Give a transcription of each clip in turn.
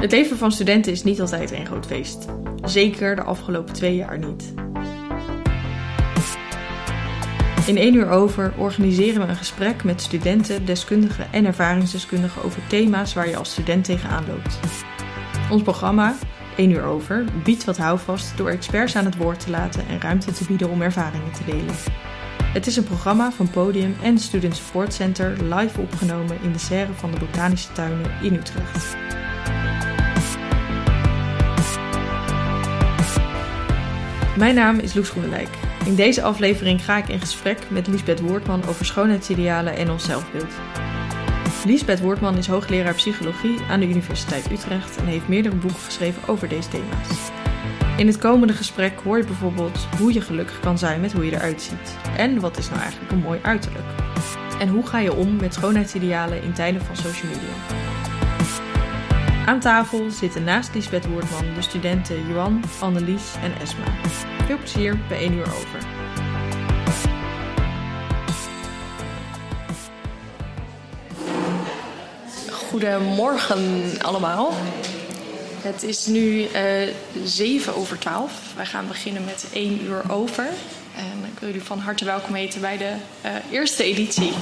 Het leven van studenten is niet altijd een groot feest. Zeker de afgelopen twee jaar niet. In één uur over organiseren we een gesprek met studenten, deskundigen en ervaringsdeskundigen over thema's waar je als student tegenaan loopt. Ons programma, 1 uur over, biedt wat houvast door experts aan het woord te laten en ruimte te bieden om ervaringen te delen. Het is een programma van Podium en Student Support Center live opgenomen in de serre van de Botanische Tuinen in Utrecht. Mijn naam is Loes Groenendijk. In deze aflevering ga ik in gesprek met Liesbeth Woordman over schoonheidsidealen en ons zelfbeeld. Liesbeth Woordman is hoogleraar psychologie aan de Universiteit Utrecht en heeft meerdere boeken geschreven over deze thema's. In het komende gesprek hoor je bijvoorbeeld hoe je gelukkig kan zijn met hoe je eruit ziet. En wat is nou eigenlijk een mooi uiterlijk? En hoe ga je om met schoonheidsidealen in tijden van social media? Aan tafel zitten naast Lisbeth Woordman de studenten Johan, Annelies en Esma. Veel plezier bij 1 uur over. Goedemorgen allemaal. Het is nu uh, eh, 7 over 12. Wij gaan beginnen met 1 uur over. En ik wil jullie van harte welkom heten bij de uh, eerste editie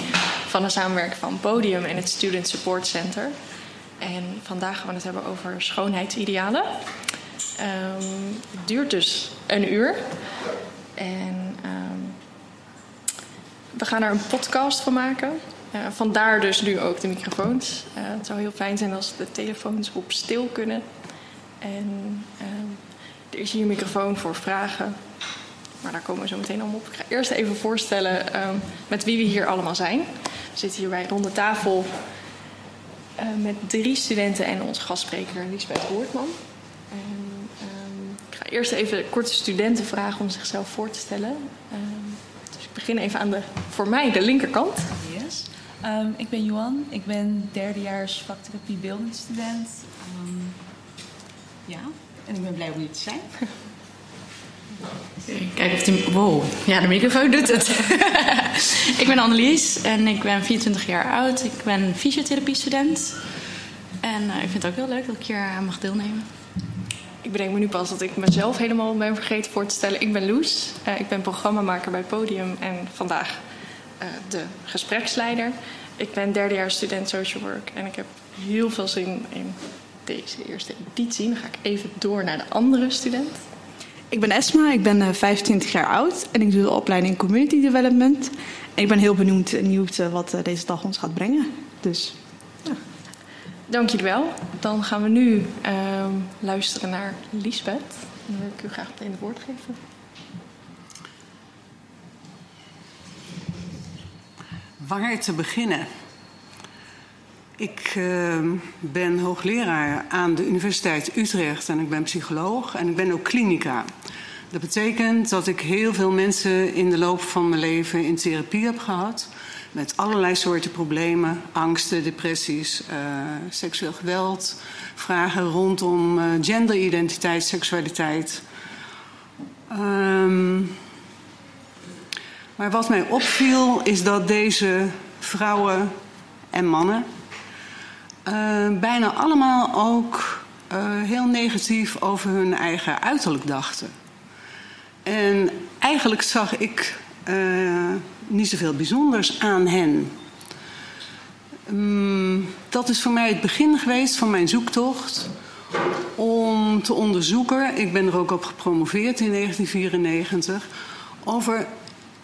van de samenwerking van Podium en het Student Support Center. En vandaag gaan we het hebben over schoonheidsidealen. Het duurt dus een uur. En um, we gaan er een podcast van maken. Uh, vandaar dus nu ook de microfoons. Uh, het zou heel fijn zijn als de telefoons op stil kunnen. En uh, er is hier een microfoon voor vragen. Maar daar komen we zo meteen allemaal op. Ik ga eerst even voorstellen met wie we hier allemaal zijn. We zitten hier bij ronde tafel uh, met drie studenten en onze gastspreker Lisbeth Woordman. En, um, ik ga eerst even korte studenten vragen om zichzelf voor te stellen. Um, dus ik begin even aan de, voor mij, de linkerkant. Yes. Um, ik ben Johan, ik ben derdejaars vaktherapie beeldend student. ja, en ik ben blij om hier te zijn. Kijk of die. Wow, ja, de microfoon doet het. ik ben Annelies en ik ben 24 jaar oud. Ik ben fysiotherapiestudent. En uh, ik vind het ook heel leuk dat ik hier aan mag deelnemen. Ik bedenk me nu pas dat ik mezelf helemaal ben vergeten voor te stellen. Ik ben Loes. Uh, ik ben programmamaker bij Podium en vandaag de gespreksleider. Ik ben derdejaars student social work en ik heb heel veel zin in deze eerste editie. Dan ga ik even door naar de andere student. Ik ben Esma, ik ben 25 eh, jaar oud en ik doe de opleiding Community Development. En ik ben heel benieuwd, benieuwd eh, wat eh, deze dag ons gaat brengen. Dus, ja. Dank jullie wel. Dan gaan we nu uh, luisteren naar Liesbeth. Dan wil ik u graag meteen het woord geven. Waar te beginnen? Ik uh, ben hoogleraar aan de Universiteit Utrecht en ik ben psycholoog en ik ben ook klinica. Dat betekent dat ik heel veel mensen in de loop van mijn leven in therapie heb gehad. Met allerlei soorten problemen, angsten, depressies, uh, seksueel geweld, vragen rondom uh, genderidentiteit, seksualiteit. Um, maar wat mij opviel is dat deze vrouwen en mannen bijna allemaal ook uh, heel negatief over hun eigen uiterlijk dachten. En eigenlijk zag ik uh, niet zoveel bijzonders aan hen. Um, dat is voor mij het begin geweest van mijn zoektocht om te onderzoeken. Ik ben er ook op gepromoveerd in 1994 over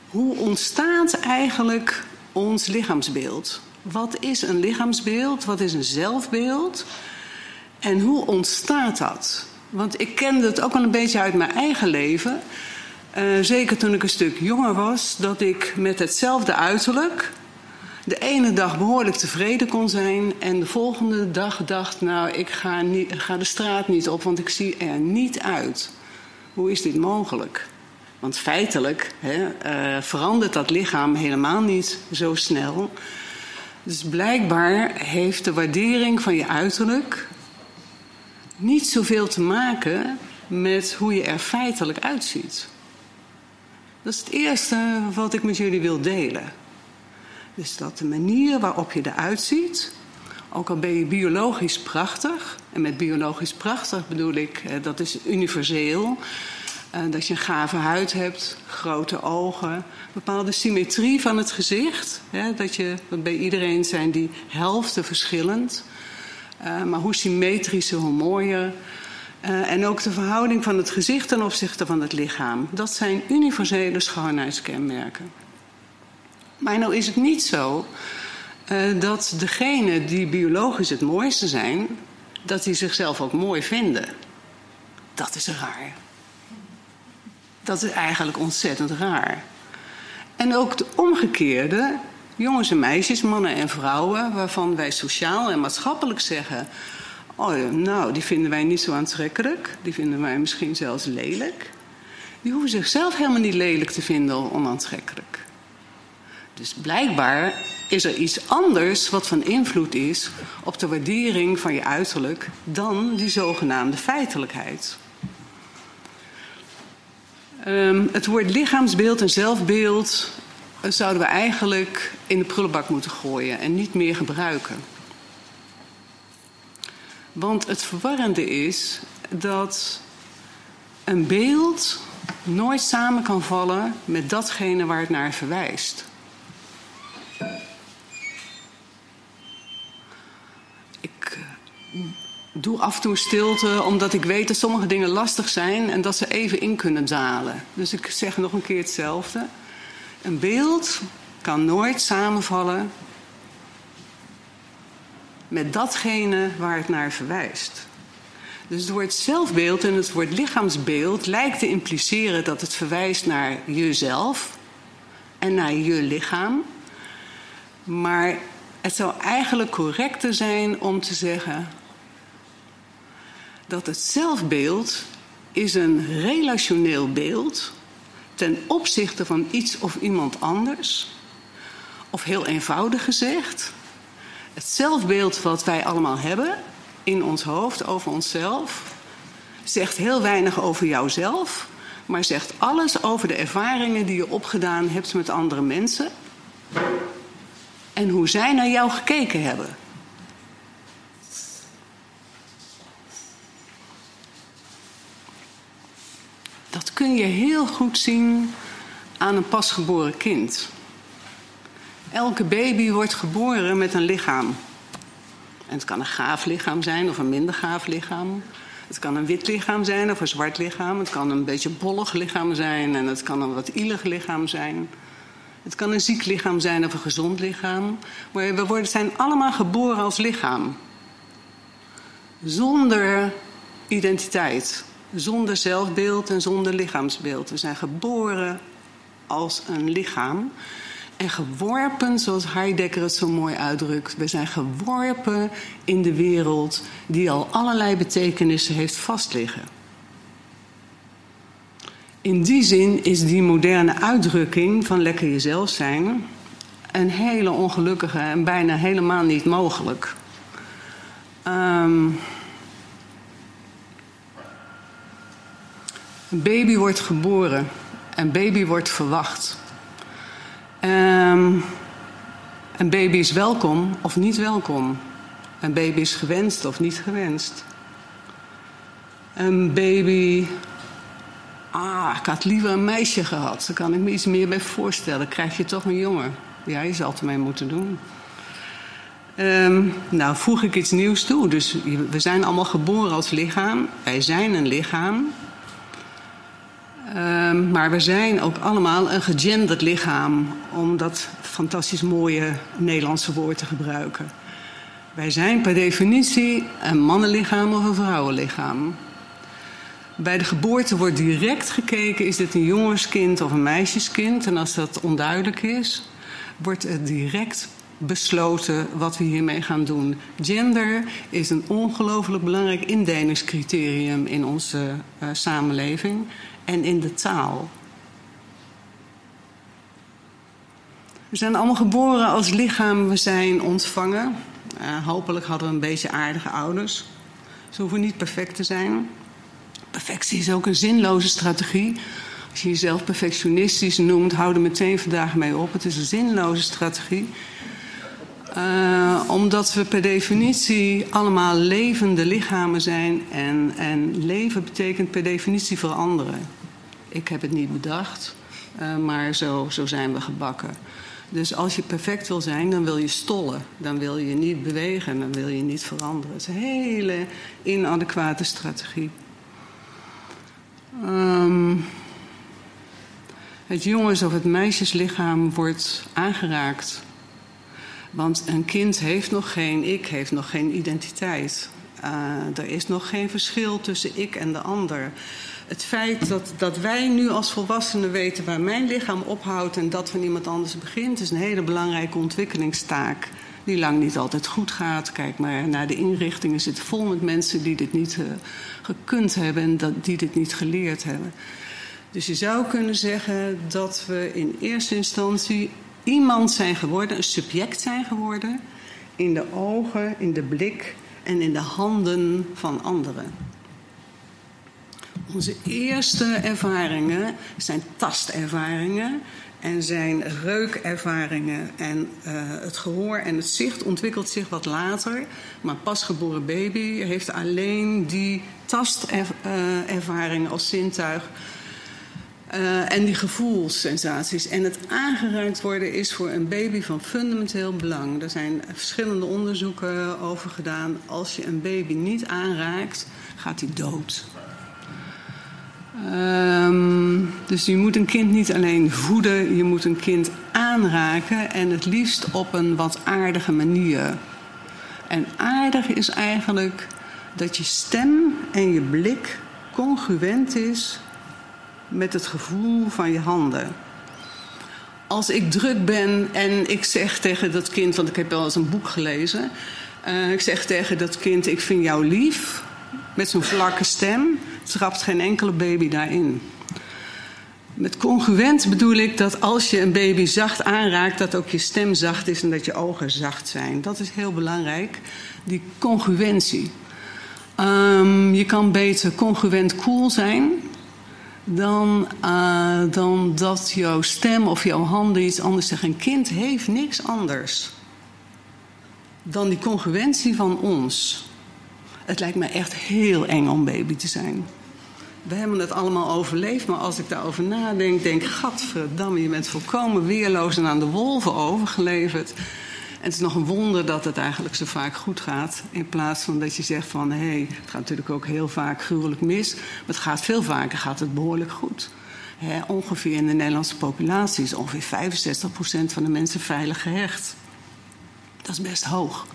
hoe ontstaat eigenlijk ons lichaamsbeeld. Wat is een lichaamsbeeld? Wat is een zelfbeeld? En hoe ontstaat dat? Want ik kende het ook wel een beetje uit mijn eigen leven. Uh, zeker toen ik een stuk jonger was, dat ik met hetzelfde uiterlijk de ene dag behoorlijk tevreden kon zijn en de volgende dag dacht, nou, ik ga, niet, ga de straat niet op, want ik zie er niet uit. Hoe is dit mogelijk? Want feitelijk hè, uh, verandert dat lichaam helemaal niet zo snel. Dus blijkbaar heeft de waardering van je uiterlijk niet zoveel te maken met hoe je er feitelijk uitziet. Dat is het eerste wat ik met jullie wil delen. Dus dat de manier waarop je eruit ziet Ook al ben je biologisch prachtig, en met biologisch prachtig bedoel ik eh, dat is universeel. Uh, dat je een gave huid hebt, grote ogen, bepaalde symmetrie van het gezicht. Hè, dat je, bij iedereen zijn die helften verschillend. Uh, maar hoe symmetrischer, hoe mooier. Uh, en ook de verhouding van het gezicht ten opzichte van het lichaam. Dat zijn universele schoonheidskenmerken. Maar nou is het niet zo dat degenen die biologisch het mooiste zijn, dat die zichzelf ook mooi vinden. Dat is raar. Dat is eigenlijk ontzettend raar. En ook de omgekeerde, jongens en meisjes, mannen en vrouwen, waarvan wij sociaal en maatschappelijk zeggen: Oh, nou, die vinden wij niet zo aantrekkelijk, die vinden wij misschien zelfs lelijk. Die hoeven zichzelf helemaal niet lelijk te vinden of onaantrekkelijk. Dus blijkbaar is er iets anders wat van invloed is op de waardering van je uiterlijk dan die zogenaamde feitelijkheid. Um, het woord lichaamsbeeld en zelfbeeld zouden we eigenlijk in de prullenbak moeten gooien en niet meer gebruiken. Want het verwarrende is dat een beeld nooit samen kan vallen met datgene waar het naar verwijst. Ik eh, doe af en toe stilte omdat ik weet dat sommige dingen lastig zijn en dat ze even in kunnen dalen. Dus ik zeg nog een keer hetzelfde. Een beeld kan nooit samenvallen met datgene waar het naar verwijst. Dus het woord zelfbeeld en het woord lichaamsbeeld lijkt te impliceren dat het verwijst naar jezelf en naar je lichaam. Maar het zou eigenlijk correcter zijn om te zeggen dat het zelfbeeld is een relationeel beeld ten opzichte van iets of iemand anders. Of heel eenvoudig gezegd, het zelfbeeld wat wij allemaal hebben in ons hoofd over onszelf zegt heel weinig over jouzelf, maar zegt alles over de ervaringen die je opgedaan hebt met andere mensen en hoe zij naar jou gekeken hebben. Dat kun je heel goed zien aan een pasgeboren kind. Elke baby wordt geboren met een lichaam. En het kan een gaaf lichaam zijn of een minder gaaf lichaam. Het kan een wit lichaam zijn of een zwart lichaam. Het kan een beetje bollig lichaam zijn en het kan een wat ielig lichaam zijn. Het kan een ziek lichaam zijn of een gezond lichaam. Maar we worden, zijn allemaal geboren als lichaam. Zonder identiteit, zonder zelfbeeld en zonder lichaamsbeeld. We zijn geboren als een lichaam. En geworpen, zoals Heidegger het zo mooi uitdrukt, we zijn geworpen in de wereld die al allerlei betekenissen heeft vastliggen. In die zin is die moderne uitdrukking van lekker jezelf zijn een hele ongelukkige en bijna helemaal niet mogelijk. Um, een baby wordt geboren, een baby wordt verwacht. Um, een baby is welkom of niet welkom. Een baby is gewenst of niet gewenst. Een baby. Ah, ik had liever een meisje gehad. Daar kan ik me iets meer bij voorstellen. Krijg je toch een jongen? Ja, je zal het ermee moeten doen. Um, nou, voeg ik iets nieuws toe. Dus we zijn allemaal geboren als lichaam. Wij zijn een lichaam. Um, maar we zijn ook allemaal een gegenderd lichaam, om dat fantastisch mooie Nederlandse woord te gebruiken. Wij zijn per definitie een mannenlichaam of een vrouwenlichaam. Bij de geboorte wordt direct gekeken: is dit een jongenskind of een meisjeskind? En als dat onduidelijk is, wordt het direct besloten wat we hiermee gaan doen. Gender is een ongelooflijk belangrijk indelingscriterium in onze uh, samenleving en in de taal. We zijn allemaal geboren als lichaam, we zijn ontvangen. Uh, hopelijk hadden we een beetje aardige ouders. Ze hoeven niet perfect te zijn. Perfectie is ook een zinloze strategie. Als je jezelf perfectionistisch noemt, hou er meteen vandaag mee op. Het is een zinloze strategie. Uh, omdat we per definitie allemaal levende lichamen zijn. En, en leven betekent per definitie veranderen. Ik heb het niet bedacht, uh, maar zo, zo zijn we gebakken. Dus als je perfect wil zijn, dan wil je stollen. Dan wil je niet bewegen, dan wil je niet veranderen. Het is een hele inadequate strategie. Um, het jongens- of het meisjeslichaam wordt aangeraakt. Want een kind heeft nog geen ik, heeft nog geen identiteit. Uh, er is nog geen verschil tussen ik en de ander. Het feit dat, dat wij nu als volwassenen weten waar mijn lichaam ophoudt en dat van iemand anders begint, is een hele belangrijke ontwikkelingstaak. Die lang niet altijd goed gaat. Kijk maar naar de inrichtingen zitten vol met mensen die dit niet uh, gekund hebben en dat, die dit niet geleerd hebben. Dus je zou kunnen zeggen dat we in eerste instantie iemand zijn geworden, een subject zijn geworden, in de ogen, in de blik en in de handen van anderen. Onze eerste ervaringen zijn tastervaringen en zijn reukervaringen. En uh, het gehoor en het zicht ontwikkelt zich wat later. Maar pasgeboren baby heeft alleen die tastervaring als zintuig. Uh, en die gevoelssensaties. En het aangeraakt worden is voor een baby van fundamenteel belang. Er zijn verschillende onderzoeken over gedaan. Als je een baby niet aanraakt, gaat hij dood. Um, dus je moet een kind niet alleen voeden, je moet een kind aanraken en het liefst op een wat aardige manier. En aardig is eigenlijk dat je stem en je blik congruent is met het gevoel van je handen. Als ik druk ben en ik zeg tegen dat kind, want ik heb wel eens een boek gelezen, uh, ik zeg tegen dat kind: Ik vind jou lief, met zo'n vlakke stem trapt geen enkele baby daarin. Met congruent bedoel ik dat als je een baby zacht aanraakt, dat ook je stem zacht is en dat je ogen zacht zijn. Dat is heel belangrijk, die congruentie. Um, je kan beter congruent cool zijn dan, uh, dan dat jouw stem of jouw handen iets anders zeggen. Een kind heeft niks anders dan die congruentie van ons. Het lijkt me echt heel eng om baby te zijn. We hebben het allemaal overleefd, maar als ik daarover nadenk, denk ik: Gadverdamme, je bent volkomen weerloos en aan de wolven overgeleverd. Het is nog een wonder dat het eigenlijk zo vaak goed gaat. In plaats van dat je zegt van hé, hey, het gaat natuurlijk ook heel vaak gruwelijk mis. Maar het gaat veel vaker gaat het behoorlijk goed. Ongeveer in de Nederlandse populatie is ongeveer 65% van de mensen veilig gehecht. Dat is best hoog.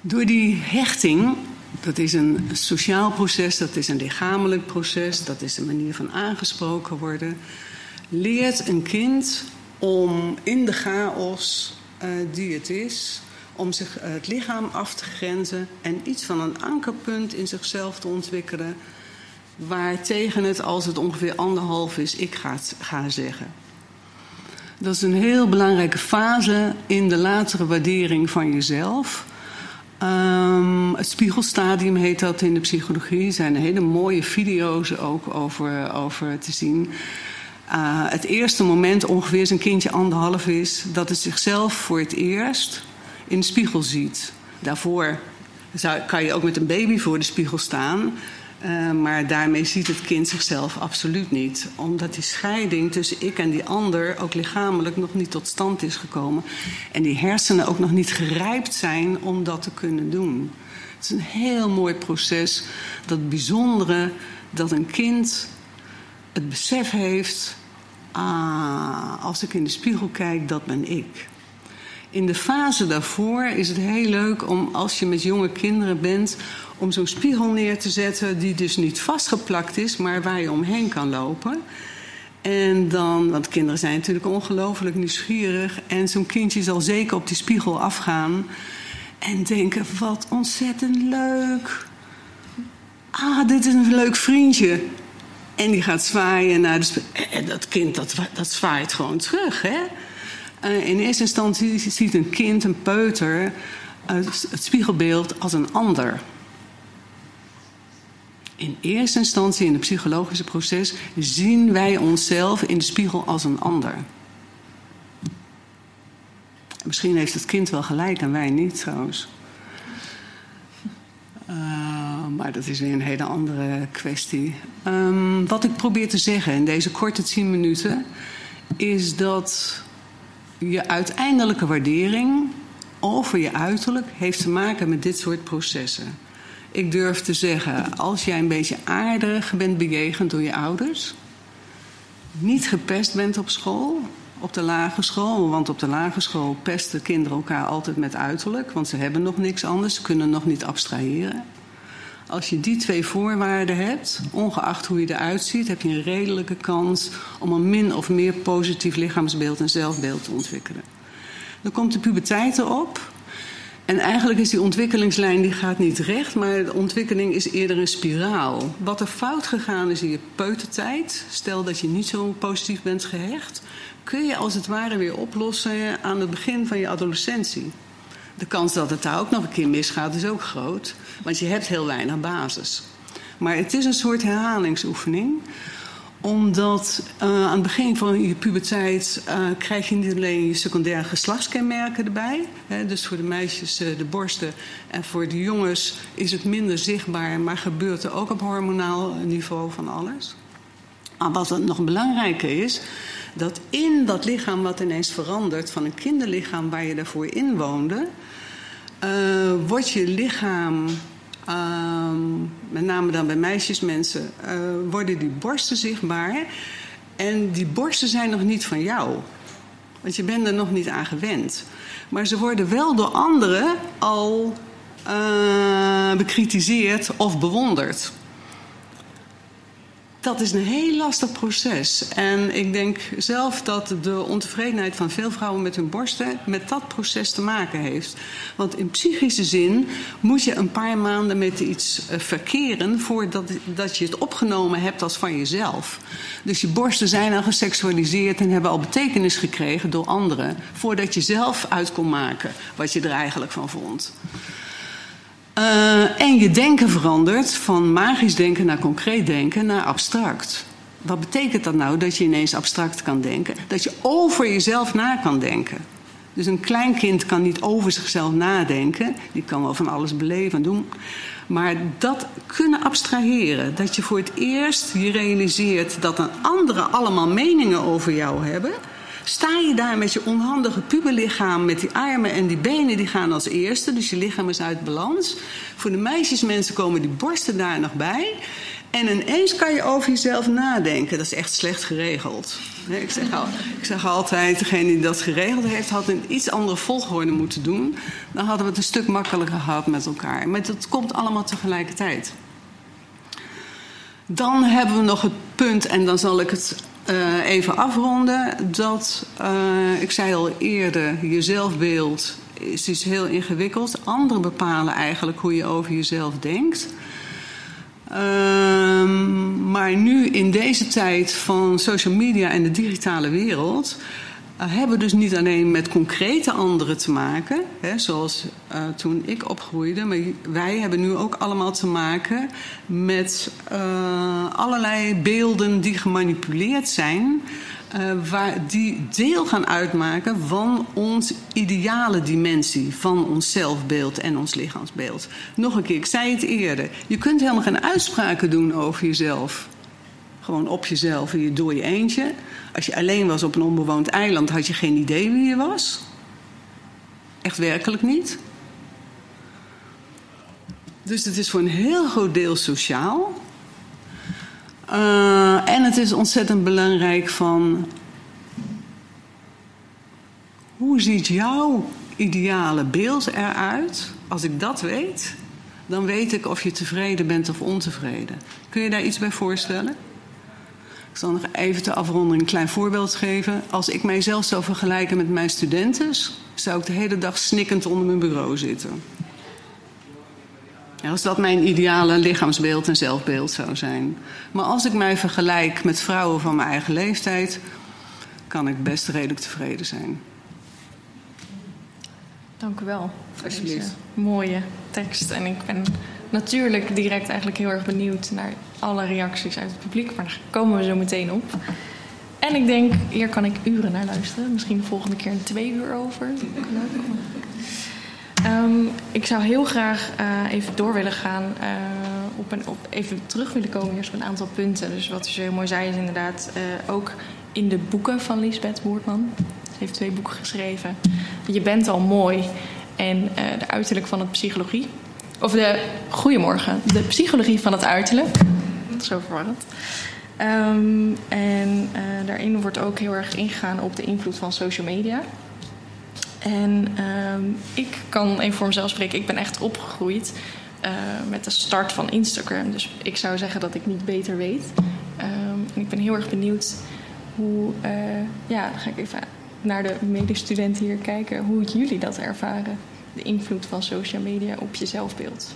Door die hechting, dat is een sociaal proces, dat is een lichamelijk proces, dat is een manier van aangesproken worden, leert een kind om in de chaos die het is, om zich uh, het lichaam af te grenzen en iets van een ankerpunt in zichzelf te ontwikkelen, waar tegen het, als het ongeveer anderhalf is, ik ga, ga zeggen. Dat is een heel belangrijke fase in de latere waardering van jezelf. Um, het spiegelstadium heet dat in de psychologie. Er zijn hele mooie video's ook over, over te zien. Uh, het eerste moment, ongeveer een kindje anderhalf is, dat het zichzelf voor het eerst in de spiegel ziet. Daarvoor zou, kan je ook met een baby voor de spiegel staan. Uh, maar daarmee ziet het kind zichzelf absoluut niet. Omdat die scheiding tussen ik en die ander ook lichamelijk nog niet tot stand is gekomen. En die hersenen ook nog niet gerijpt zijn om dat te kunnen doen. Het is een heel mooi proces. Dat bijzondere dat een kind het besef heeft. Ah, als ik in de spiegel kijk, dat ben ik. In de fase daarvoor is het heel leuk om, als je met jonge kinderen bent, om zo'n spiegel neer te zetten die dus niet vastgeplakt is, maar waar je omheen kan lopen. En dan, want kinderen zijn natuurlijk ongelooflijk nieuwsgierig. En zo'n kindje zal zeker op die spiegel afgaan. En denken, wat ontzettend leuk. Ah, dit is een leuk vriendje. En die gaat zwaaien naar de. En dat kind, dat, dat zwaait gewoon terug, hè. Uh, in eerste instantie ziet een kind, een peuter, het spiegelbeeld als een ander. In eerste instantie in het psychologische proces zien wij onszelf in de spiegel als een ander. Misschien heeft het kind wel gelijk en wij niet trouwens. Uh, maar dat is weer een hele andere kwestie. Um, wat ik probeer te zeggen in deze korte tien minuten is dat je uiteindelijke waardering over je uiterlijk heeft te maken met dit soort processen. Ik durf te zeggen, als jij een beetje aardig bent bejegend door je ouders, niet gepest bent op school, op de lagere school, want op de lagere school pesten kinderen elkaar altijd met uiterlijk, want ze hebben nog niks anders, ze kunnen nog niet abstraheren. Als je die twee voorwaarden hebt, ongeacht hoe je eruit ziet, heb je een redelijke kans om een min of meer positief lichaamsbeeld en zelfbeeld te ontwikkelen. Dan komt de puberteit erop. En eigenlijk is die ontwikkelingslijn die gaat niet recht, maar de ontwikkeling is eerder een spiraal. Wat er fout gegaan is in je peutertijd, stel dat je niet zo positief bent gehecht, kun je als het ware weer oplossen aan het begin van je adolescentie. De kans dat het daar ook nog een keer misgaat is ook groot, want je hebt heel weinig basis. Maar het is een soort herhalingsoefening omdat uh, aan het begin van je puberteit uh, krijg je niet alleen je secundaire geslachtskenmerken erbij. Hè, dus voor de meisjes uh, de borsten. En voor de jongens is het minder zichtbaar, maar gebeurt er ook op hormonaal niveau van alles. Maar wat nog belangrijker is, dat in dat lichaam wat ineens verandert van een kinderlichaam waar je daarvoor in woonde, wordt je lichaam Um, met name dan bij meisjesmensen, uh, worden die borsten zichtbaar. En die borsten zijn nog niet van jou. Want je bent er nog niet aan gewend. Maar ze worden wel door anderen al uh, bekritiseerd of bewonderd dat is een heel lastig proces. En ik denk zelf dat de ontevredenheid van veel vrouwen met hun borsten met dat proces te maken heeft. Want in psychische zin moet je een paar maanden met iets eh, verkeren voordat dat je het opgenomen hebt als van jezelf. Dus je borsten zijn al geseksualiseerd en hebben al betekenis gekregen door anderen. Voordat je zelf uit kon maken wat je er eigenlijk van vond. Uh, en je denken verandert van magisch denken naar concreet denken naar abstract. Wat betekent dat nou dat je ineens abstract kan denken? Dat je over jezelf na kan denken. Dus een klein kind kan niet over zichzelf nadenken. Die kan wel van alles beleven en doen. Maar dat kunnen abstraheren. Dat je voor het eerst je realiseert dat een anderen allemaal meningen over jou hebben. Sta je daar met je onhandige puberlichaam, met die armen en die benen, die gaan als eerste. Dus je lichaam is uit balans. Voor de meisjesmensen komen die borsten daar nog bij. En ineens kan je over jezelf nadenken. Dat is echt slecht geregeld. Ik zeg, al, ik zeg altijd, degene die dat geregeld heeft, had een iets andere volgorde moeten doen. Dan hadden we het een stuk makkelijker gehad met elkaar. Maar dat komt allemaal tegelijkertijd. Dan hebben we nog het punt, en dan zal ik het uh, even afronden. Dat, uh, ik zei al eerder, je zelfbeeld is heel ingewikkeld. Anderen bepalen eigenlijk hoe je over jezelf denkt. Uh, maar nu in deze tijd van social media en de digitale wereld hebben dus niet alleen met concrete anderen te maken, hè, zoals uh, toen ik opgroeide, maar wij hebben nu ook allemaal te maken met uh, allerlei beelden die gemanipuleerd zijn, waar, die deel gaan uitmaken van ons ideale dimensie, van ons zelfbeeld en ons lichaamsbeeld. Nog een keer, ik zei het eerder, je kunt helemaal geen uitspraken doen over jezelf. Gewoon op jezelf en je door je eentje. Als je alleen was op een onbewoond eiland, had je geen idee wie je was. Echt werkelijk niet. Dus het is voor een heel groot deel sociaal. Uh, en het is ontzettend belangrijk van... Hoe ziet jouw ideale beeld eruit? Als ik dat weet, dan weet ik of je tevreden bent of ontevreden. Kun je daar iets bij voorstellen? Ik zal nog even ter afronding een klein voorbeeld geven. Als ik mijzelf zou vergelijken met mijn studenten, zou ik de hele dag snikkend onder mijn bureau zitten. Ja, als dat mijn ideale lichaamsbeeld en zelfbeeld zou zijn. Maar als ik mij vergelijk met vrouwen van mijn eigen leeftijd, kan ik best redelijk tevreden zijn. Dank u wel deze mooie tekst. En ik ben natuurlijk direct eigenlijk heel erg benieuwd naar alle reacties uit het publiek. Maar daar komen we zo meteen op. En ik denk, hier kan ik uren naar luisteren. Misschien de volgende keer een twee uur over. Um, ik zou heel graag uh, even door willen gaan uh, op een, op, even terug willen komen hier op een aantal punten. Dus wat u zo mooi zei is inderdaad uh, ook in de boeken van Lisbeth Boertman. Ze heeft twee boeken geschreven. Je bent al mooi en de uiterlijk van het psychologie. Of de, goedemorgen, de psychologie van het uiterlijk. Zo verwarrend. Um, en daarin wordt ook heel erg ingegaan op de invloed van social media. En um, ik kan even voor mezelf spreken. Ik ben echt opgegroeid uh, met de start van Instagram. Dus ik zou zeggen dat ik niet beter weet. Um, en ik ben heel erg benieuwd hoe... Uh, ja, dan ga ik even naar de medestudenten hier kijken. Hoe jullie dat ervaren. De invloed van social media op je zelfbeeld.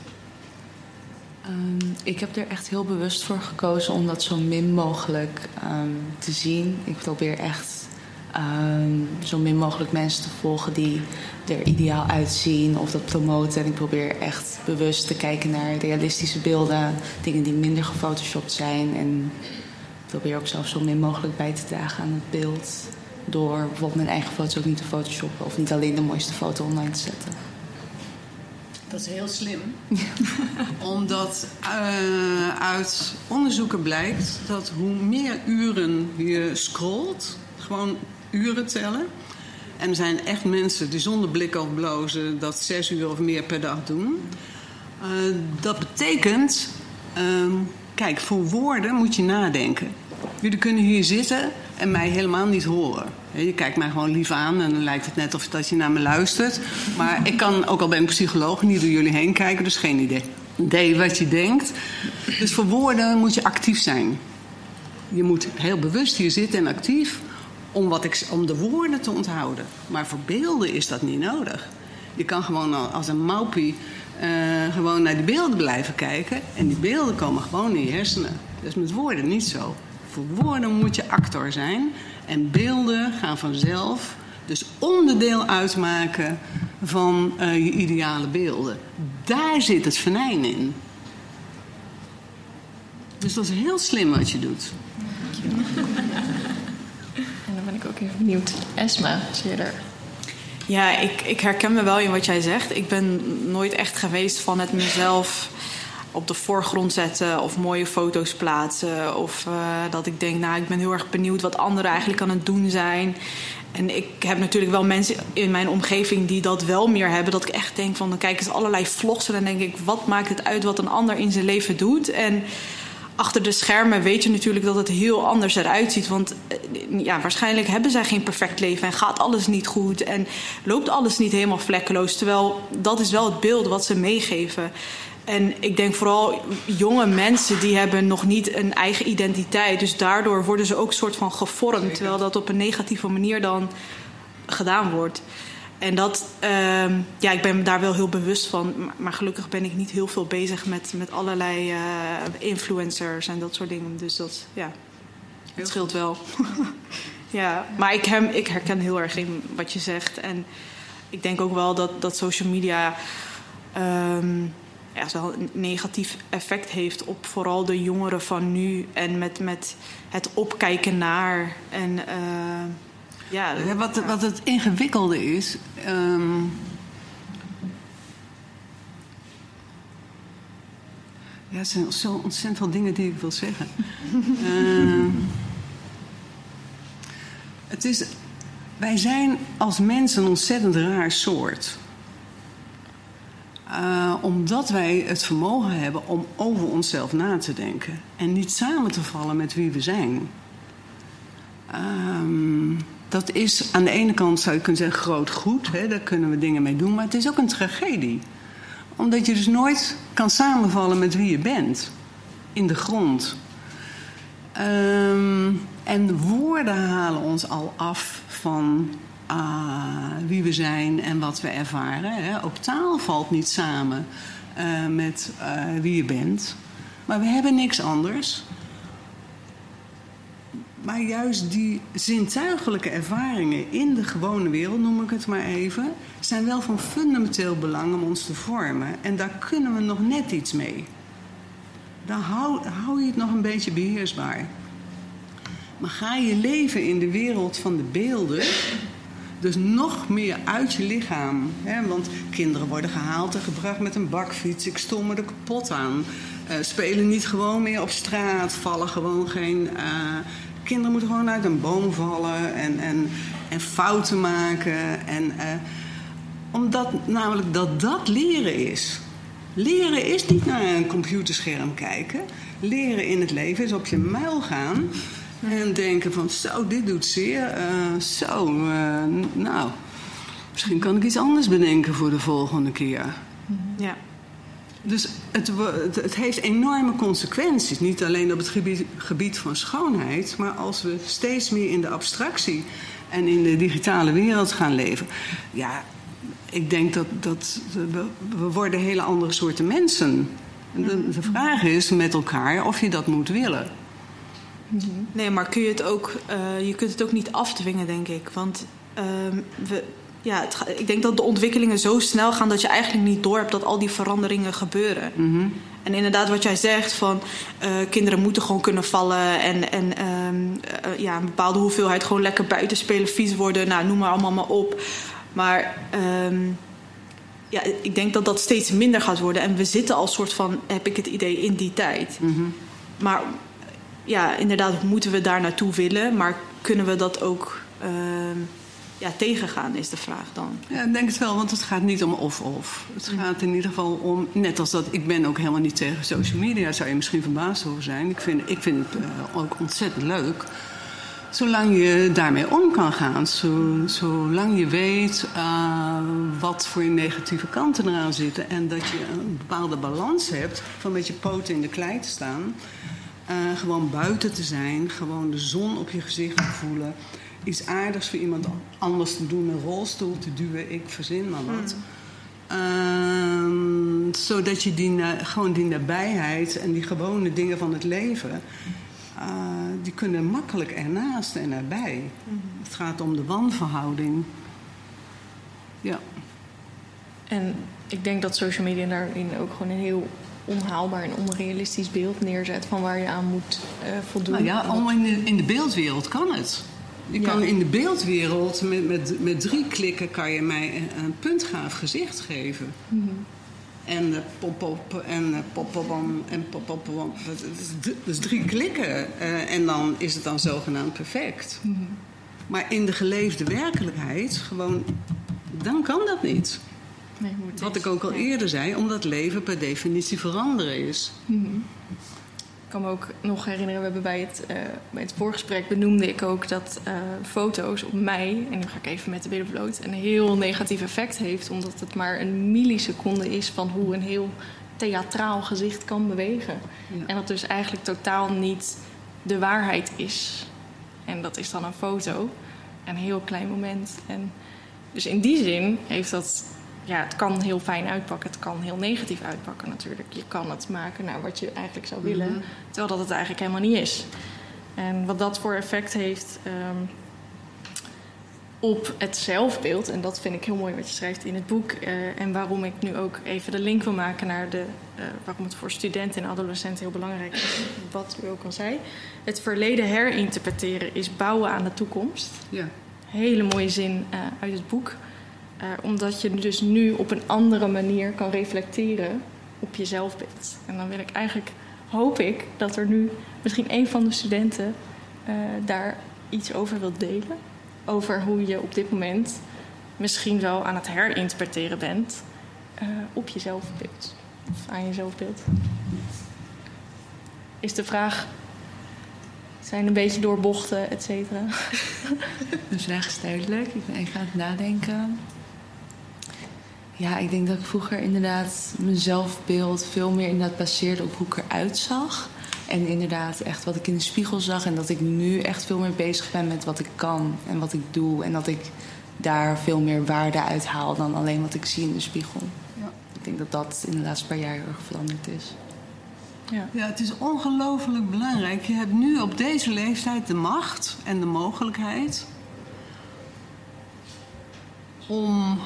Um, ik heb er echt heel bewust voor gekozen om dat zo min mogelijk um, te zien. Ik probeer echt um, zo min mogelijk mensen te volgen die er ideaal uitzien of dat promoten. En ik probeer echt bewust te kijken naar realistische beelden, dingen die minder gefotoshopt zijn. En ik probeer ook zelf zo min mogelijk bij te dragen aan het beeld. Door bijvoorbeeld mijn eigen foto's ook niet te photoshoppen of niet alleen de mooiste foto online te zetten. Dat is heel slim. Omdat uh, uit onderzoeken blijkt dat hoe meer uren je scrolt, gewoon uren tellen. En er zijn echt mensen die zonder blik of blozen dat zes uur of meer per dag doen. Uh, dat betekent, uh, kijk, voor woorden moet je nadenken. Jullie kunnen hier zitten en mij helemaal niet horen. Je kijkt mij gewoon lief aan en dan lijkt het net of dat je naar me luistert. Maar ik kan, ook al ben ik psycholoog, niet door jullie heen kijken, dus geen idee, idee wat je denkt. Dus voor woorden moet je actief zijn. Je moet heel bewust hier zitten en actief om, wat ik, om de woorden te onthouden. Maar voor beelden is dat niet nodig. Je kan gewoon als een maupie uh, gewoon naar die beelden blijven kijken. En die beelden komen gewoon in je hersenen. Dat is met woorden niet zo. Voor woorden moet je actor zijn. En beelden gaan vanzelf dus onderdeel uitmaken van uh, je ideale beelden. Daar zit het venijn in. Dus dat is heel slim wat je doet. En dan ben ik ook even benieuwd. Esma, zie je er? Ja, ik, ik herken me wel in wat jij zegt. Ik ben nooit echt geweest van het mezelf op de voorgrond zetten of mooie foto's plaatsen. Of uh, dat ik denk, nou, ik ben heel erg benieuwd wat anderen eigenlijk aan het doen zijn. En ik heb natuurlijk wel mensen in mijn omgeving die dat wel meer hebben. Dat ik echt denk van, dan kijken ze allerlei vlogs en dan denk ik, wat maakt het uit wat een ander in zijn leven doet? En achter de schermen weet je natuurlijk dat het heel anders eruit ziet. Want eh, ja, waarschijnlijk hebben zij geen perfect leven en gaat alles niet goed en loopt alles niet helemaal vlekkeloos. Terwijl dat is wel het beeld wat ze meegeven. En ik denk vooral jonge mensen die hebben nog niet een eigen identiteit. Dus daardoor worden ze ook soort van gevormd. Terwijl dat op een negatieve manier dan gedaan wordt. En dat, uh, ja, ik ben daar wel heel bewust van. Maar gelukkig ben ik niet heel veel bezig met, met allerlei uh, influencers en dat soort dingen. Dus dat, ja, het scheelt wel. ja, maar ik, hem, ik herken heel erg in wat je zegt. En ik denk ook wel dat, dat social media um, ja, wel een negatief effect heeft op vooral de jongeren van nu. En met, met het opkijken naar. En, uh, ja, wat, wat het ingewikkelde is. Um, ja, er zijn zo ontzettend veel dingen die ik wil zeggen. uh, het is, wij zijn als mensen een ontzettend raar soort. Uh, omdat wij het vermogen hebben om over onszelf na te denken. En niet samen te vallen met wie we zijn. Um, dat is aan de ene kant, zou je kunnen zeggen, groot goed. Hè, daar kunnen we dingen mee doen. Maar het is ook een tragedie. Omdat je dus nooit kan samenvallen met wie je bent. In de grond. Um, en woorden halen ons al af van uh, wie we zijn en wat we ervaren. Hè. Ook taal valt niet samen uh, met uh, wie je bent. Maar we hebben niks anders. Maar juist die zintuigelijke ervaringen in de gewone wereld, noem ik het maar even, zijn wel van fundamenteel belang om ons te vormen. En daar kunnen we nog net iets mee. Dan hou, hou je het nog een beetje beheersbaar. Maar ga je leven in de wereld van de beelden. Dus nog meer uit je lichaam. Hè? Want kinderen worden gehaald en gebracht met een bakfiets. Ik stom er kapot aan. Uh, spelen niet gewoon meer op straat. Vallen gewoon geen. Uh, kinderen moeten gewoon uit een boom vallen en, en, en fouten maken. En, uh, omdat namelijk dat dat leren is. Leren is niet naar een computerscherm kijken. Leren in het leven is op je muil gaan en denken van zo, dit doet zeer. Uh, zo, uh, nou, misschien kan ik iets anders bedenken voor de volgende keer. Ja. Dus het, het, het, heeft enorme consequenties. Niet alleen op het gebied, gebied van schoonheid, maar als we steeds meer in de abstractie en in de digitale wereld gaan leven. Ja, ik denk dat, dat we, we worden hele andere soorten mensen. De, de vraag is met elkaar of je dat moet willen. Nee, maar kun je het ook, uh, je kunt het ook niet afdwingen, denk ik. Want uh, we, ja, het, ik denk dat de ontwikkelingen zo snel gaan dat je eigenlijk niet door hebt dat al die veranderingen gebeuren. Mm -hmm. En inderdaad, wat jij zegt, van uh, kinderen moeten gewoon kunnen vallen en, en uh, ja, een bepaalde hoeveelheid gewoon lekker buiten spelen, vies worden, nou, noem maar allemaal maar op. Maar um, ja, ik denk dat dat steeds minder gaat worden. En we zitten al soort van, heb ik het idee, in die tijd. Mm -hmm. Maar ja, inderdaad moeten we daar naartoe willen. Maar kunnen we dat ook uh, ja, tegengaan, is de vraag dan. Ja, ik denk het wel, want het gaat niet om of-of. Het gaat in ieder geval om, net als dat, ik ben ook helemaal niet tegen social media. Zou je misschien verbaasd over zijn. Ik vind, ik vind het uh, ook ontzettend leuk. Zolang je daarmee om kan gaan. Zo, zolang je weet uh, wat voor negatieve kanten eraan zitten. En dat je een bepaalde balans hebt van met je poten in de klei te staan. Uh, gewoon buiten te zijn, gewoon de zon op je gezicht te voelen. Iets aardigs voor iemand anders te doen, een rolstoel te duwen, ik verzin maar wat. Mm. Uh, zodat je die, gewoon die nabijheid en die gewone dingen van het leven, uh, die kunnen makkelijk ernaast en erbij. Mm. Het gaat om de wanverhouding. Ja. En ik denk dat social media daarin ook gewoon een heel onhaalbaar en onrealistisch beeld neerzet van waar je aan moet uh, voldoen. Nou ja, allemaal in de, in de beeldwereld kan het. Je ja. kan in de beeldwereld met, met, met drie klikken kan je mij een, een puntgaaf gezicht geven. Mm -hmm. En pop pop en pop pop en pop pop is drie klikken uh, en dan is het dan zogenaamd perfect. Mm -hmm. Maar in de geleefde werkelijkheid gewoon dan kan dat niet. Nee, Wat ik ook al eerder zei, omdat leven per definitie veranderen is. Mm -hmm. Ik kan me ook nog herinneren, we hebben bij het, uh, bij het voorgesprek benoemde ik ook dat uh, foto's op mij, en nu ga ik even met de billen bloot, een heel negatief effect heeft, omdat het maar een milliseconde is van hoe een heel theatraal gezicht kan bewegen. Ja. En dat dus eigenlijk totaal niet de waarheid is. En dat is dan een foto, een heel klein moment. En dus in die zin heeft dat ja, het kan heel fijn uitpakken. Het kan heel negatief uitpakken natuurlijk. Je kan het maken naar wat je eigenlijk zou willen. Mhm. Terwijl dat het eigenlijk helemaal niet is. En wat dat voor effect heeft um, op het zelfbeeld... en dat vind ik heel mooi wat je schrijft in het boek... Uh, en waarom ik nu ook even de link wil maken naar de... Uh, waarom het voor studenten en adolescenten heel belangrijk is... wat u ook al zei. Het verleden herinterpreteren is bouwen aan de toekomst. Ja. Hele mooie zin uh, uit het boek... Uh, omdat je dus nu op een andere manier kan reflecteren op je zelfbeeld. En dan wil ik eigenlijk, hoop ik, dat er nu misschien een van de studenten uh, daar iets over wil delen. Over hoe je op dit moment misschien wel aan het herinterpreteren bent uh, op je zelfbeeld. Of aan je zelfbeeld. Is de vraag zijn een beetje doorbochten, et cetera. De vraag is duidelijk. Ik ben even aan het nadenken. Ja, ik denk dat ik vroeger inderdaad mijn zelfbeeld veel meer inderdaad baseerde op hoe ik eruit zag. En inderdaad echt wat ik in de spiegel zag. En dat ik nu echt veel meer bezig ben met wat ik kan en wat ik doe. En dat ik daar veel meer waarde uit haal dan alleen wat ik zie in de spiegel. Ja. Ik denk dat dat in de laatste paar jaar heel erg veranderd is. Ja. ja, het is ongelooflijk belangrijk. Je hebt nu op deze leeftijd de macht en de mogelijkheid om,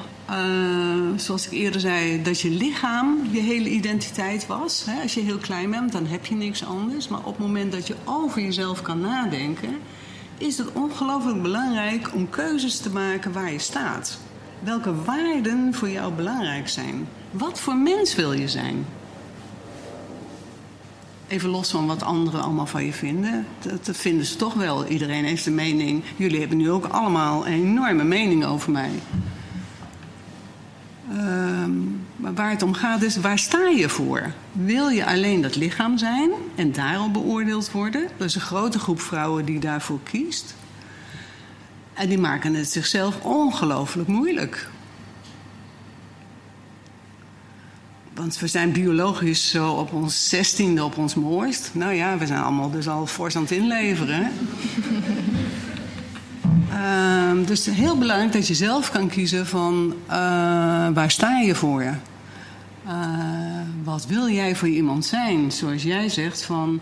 zoals ik eerder zei, dat je lichaam je hele identiteit was. Hè? Als je heel klein bent, dan heb je niks anders. Maar op het moment dat je over jezelf kan nadenken, is het ongelooflijk belangrijk om keuzes te maken waar je staat. Welke waarden voor jou belangrijk zijn. Wat voor mens wil je zijn? Even los van wat anderen allemaal van je vinden. Dat, dat, vinden ze toch wel. Iedereen heeft een mening. Jullie hebben nu ook allemaal een enorme mening over mij. Ehm, maar waar het om gaat is, waar sta je voor? Wil je alleen dat lichaam zijn en daarop beoordeeld worden? Er is een grote groep vrouwen die daarvoor kiest. En die maken het zichzelf ongelooflijk moeilijk. Want we zijn biologisch zo op ons zestiende op ons mooist. Nou ja, we zijn allemaal dus al fors inleveren. Uh, dus heel belangrijk dat je zelf kan kiezen van uh, waar sta je voor? Uh, wat wil jij voor iemand zijn? Zoals jij zegt van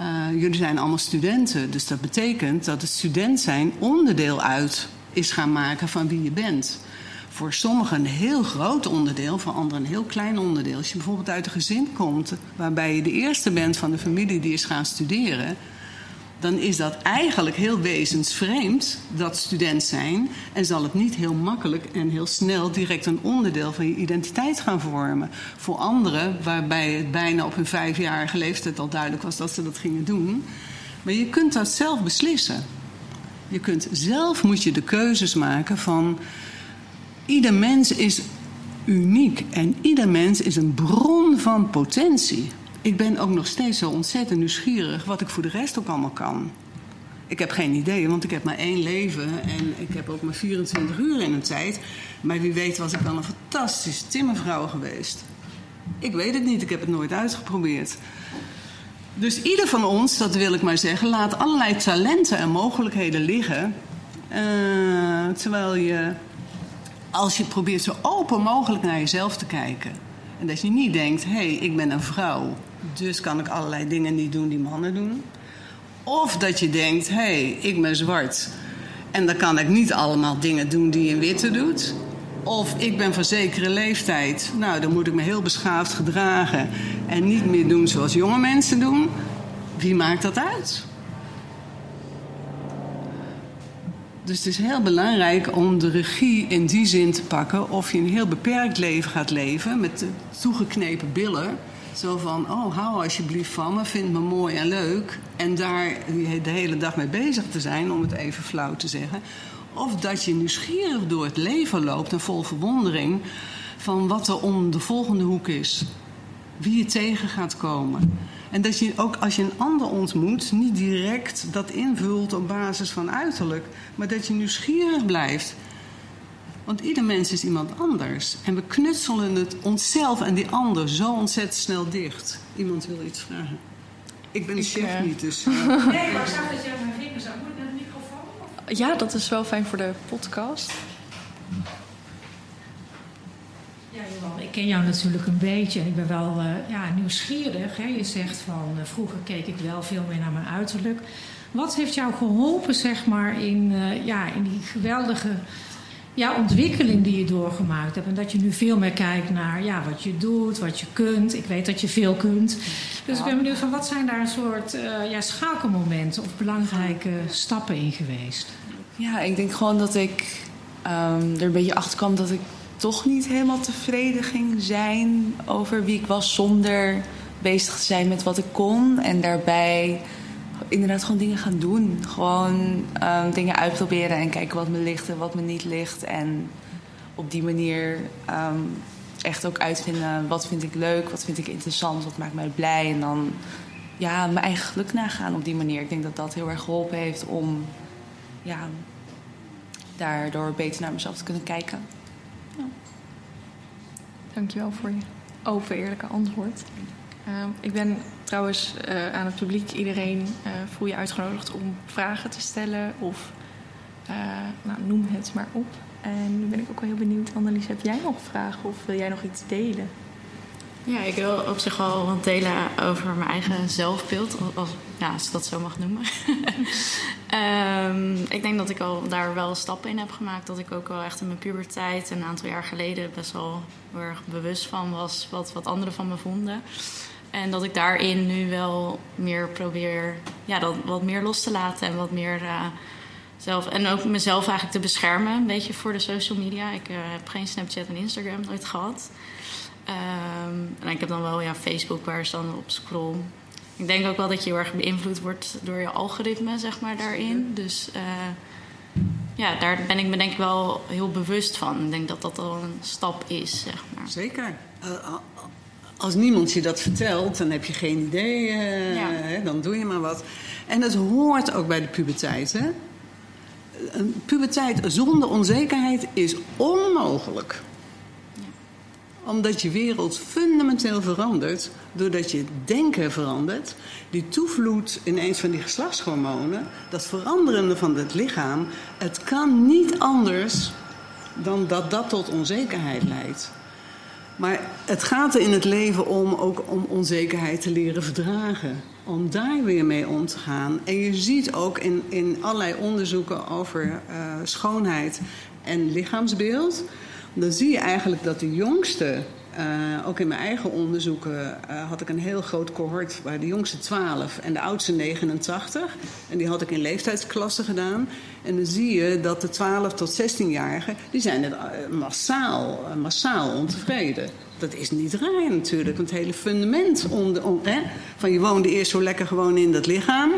uh, jullie zijn allemaal studenten. Dus dat betekent dat het student zijn onderdeel uit is gaan maken van wie je bent voor sommigen een heel groot onderdeel, voor anderen een heel klein onderdeel. Als je bijvoorbeeld uit een gezin komt waarbij je de eerste bent van de familie die is gaan studeren, dan is dat eigenlijk heel wezensvreemd, dat student zijn, en zal het niet heel makkelijk en heel snel direct een onderdeel van je identiteit gaan vormen. Voor anderen, waarbij het bijna op hun vijfjarige leeftijd al duidelijk was dat ze dat gingen doen. Maar je kunt dat zelf beslissen. Je kunt zelf moet je de keuzes maken van Ieder mens is uniek en ieder mens is een bron van potentie. Ik ben ook nog steeds zo ontzettend nieuwsgierig wat ik voor de rest ook allemaal kan. Ik heb geen idee, want ik heb maar één leven en ik heb ook maar 24 uur in een tijd. Maar wie weet was ik dan een fantastische timmervrouw geweest. Ik weet het niet, ik heb het nooit uitgeprobeerd. Dus ieder van ons, dat wil ik maar zeggen, laat allerlei talenten en mogelijkheden liggen. Uh, terwijl je als je probeert zo open mogelijk naar jezelf te kijken. En dat je niet denkt, hé, hey, ik ben een vrouw, dus kan ik allerlei dingen niet doen die mannen doen. Of dat je denkt, hé, hey, ik ben zwart en dan kan ik niet allemaal dingen doen die een witte doet. Of ik ben van zekere leeftijd, nou dan moet ik me heel beschaafd gedragen en niet meer doen zoals jonge mensen doen. Wie maakt dat uit? Dus het is heel belangrijk om de regie in die zin te pakken of je een heel beperkt leven gaat leven met toegeknepen billen. Zo van, oh, hou alsjeblieft van me, vind me mooi en leuk. En daar de hele dag mee bezig te zijn, om het even flauw te zeggen. Of dat je nieuwsgierig door het leven loopt en vol verwondering van wat er om de volgende hoek is. Wie je tegen gaat komen. En dat je ook als je een ander ontmoet, niet direct dat invult op basis van uiterlijk, maar dat je nieuwsgierig blijft. Want ieder mens is iemand anders. En we knutselen het onszelf en die ander zo ontzettend snel dicht. Iemand wil iets vragen. Ik ben de chef uh... niet, dus. Uh... Nee, maar ik zag dat je mijn vingers aan moet naar de microfoon. Ja, dat is wel fijn voor de podcast. ik ken jou natuurlijk een beetje. Ik ben wel uh, ja, nieuwsgierig. Hè? Je zegt van uh, vroeger keek ik wel veel meer naar mijn uiterlijk. Wat heeft jou geholpen, zeg maar, in, uh, ja, in die geweldige ja, ontwikkeling die je doorgemaakt hebt? En dat je nu veel meer kijkt naar ja, wat je doet, wat je kunt. Ik weet dat je veel kunt. Dus ik ben benieuwd van wat zijn daar een soort ja, schakelmomenten of belangrijke stappen in geweest? Ja, ik denk gewoon dat ik um, er een beetje achter kwam dat ik toch niet helemaal tevreden ging zijn over wie ik was zonder bezig te zijn met wat ik kon. En daarbij inderdaad gewoon dingen gaan doen. Gewoon um, dingen uitproberen en kijken wat me ligt en wat me niet ligt. En op die manier um, echt ook uitvinden wat vind ik leuk, wat vind ik interessant, wat maakt mij blij. En dan ja, mijn eigen geluk nagaan op die manier. Ik denk dat dat heel erg geholpen heeft om ja, daardoor beter naar mezelf te kunnen kijken. Dankjewel voor je open, eerlijke antwoord. Uh, ik ben trouwens uh, aan het publiek, iedereen uh, voel je uitgenodigd om vragen te stellen of uh, nou, noem het maar op. En nu ben ik ook wel heel benieuwd, Annelies, heb jij nog vragen of wil jij nog iets delen? Ja, ik wil op zich wel wat delen over mijn eigen zelfbeeld, als, ja, als dat zo mag noemen. um, ik denk dat ik al daar wel stappen in heb gemaakt. Dat ik ook wel echt in mijn puberteit, een aantal jaar geleden, best wel heel erg bewust van was wat, wat anderen van me vonden. En dat ik daarin nu wel meer probeer ja, dat wat meer los te laten en wat meer uh, zelf. En ook mezelf eigenlijk te beschermen, een beetje voor de social media. Ik uh, heb geen Snapchat en Instagram nooit gehad. Um, en ik heb dan wel ja, Facebook waar ik dan op scroll. Ik denk ook wel dat je heel erg beïnvloed wordt door je algoritme, zeg maar, daarin. Dus uh, ja, daar ben ik me denk ik wel heel bewust van. Ik denk dat dat al een stap is, zeg maar. Zeker. Als niemand je dat vertelt, dan heb je geen idee. Uh, ja. hè, dan doe je maar wat. En het hoort ook bij de puberteit, hè? Een puberteit zonder onzekerheid is onmogelijk omdat je wereld fundamenteel verandert, doordat je denken verandert. Die toevloed ineens van die geslachtshormonen, dat veranderende van het lichaam, het kan niet anders dan dat dat tot onzekerheid leidt. Maar het gaat er in het leven om ook om onzekerheid te leren verdragen. Om daar weer mee om te gaan. En je ziet ook in, in allerlei onderzoeken over uh, schoonheid en lichaamsbeeld dan zie je eigenlijk dat de jongste, uh, ook in mijn eigen onderzoeken uh, had ik een heel groot cohort waar de jongste 12 en de oudste 89. En die had ik in leeftijdsklassen gedaan. En dan zie je dat de 12 tot 16-jarigen, die zijn het massaal, massaal ontevreden. Dat is niet raar natuurlijk, want het hele fundament om, hè, van je woonde eerst zo lekker gewoon in dat lichaam.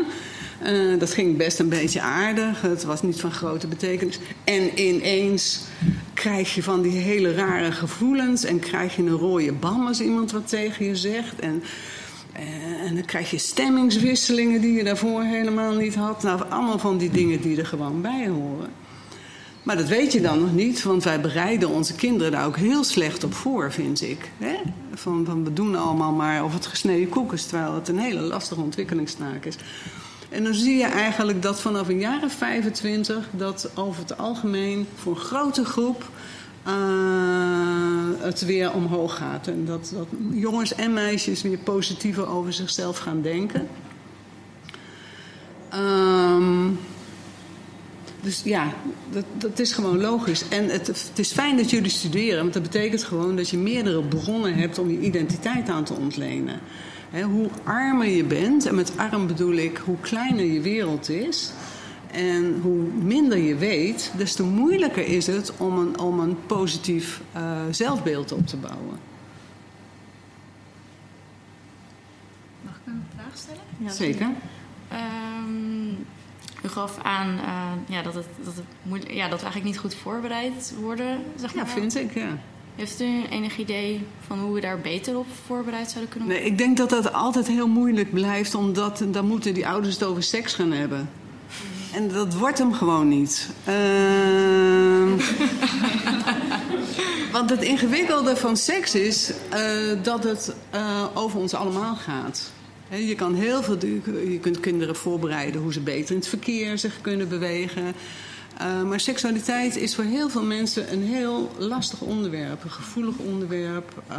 Uh, dat ging best een beetje aardig. Het was niet van grote betekenis. En ineens krijg je van die hele rare gevoelens. En krijg je een rode bam als iemand wat tegen je zegt. En, uh, en dan krijg je stemmingswisselingen die je daarvoor helemaal niet had. Nou, allemaal van die dingen die er gewoon bij horen. Maar dat weet je dan nog niet, want wij bereiden onze kinderen daar ook heel slecht op voor, vind ik. Van, van we doen allemaal maar of het gesneden koek is, terwijl het een hele lastige ontwikkelingstaak is. En dan zie je eigenlijk dat vanaf een jaar of 25 dat over het algemeen voor een grote groep uh, het weer omhoog gaat. En dat, dat jongens en meisjes weer positiever over zichzelf gaan denken. Um, dus ja, dat, dat is gewoon logisch. En het, het is fijn dat jullie studeren, want dat betekent gewoon dat je meerdere bronnen hebt om je identiteit aan te ontlenen hoe armer je bent, en met arm bedoel ik hoe kleiner je wereld is. En hoe minder je weet, des te moeilijker is het om een, om een positief uh, zelfbeeld op te bouwen. Mag ik een vraag stellen? Ja, Zeker. Um, u gaf aan uh, ja, dat, het, dat, het ja, dat we eigenlijk niet goed voorbereid worden. Zeg maar. Ja, vind ik, ja. Heeft u enig idee van hoe we daar beter op voorbereid zouden kunnen worden? Nee, ik denk dat dat altijd heel moeilijk blijft, omdat dan moeten die ouders het over seks gaan hebben. En dat wordt hem gewoon niet. Uh, want het ingewikkelde van seks is uh, dat het uh, over ons allemaal gaat. He, je kan heel veel, je kunt kinderen voorbereiden hoe ze beter in het verkeer zich kunnen bewegen. Uh, maar seksualiteit is voor heel veel mensen een heel lastig onderwerp, een gevoelig onderwerp. Uh,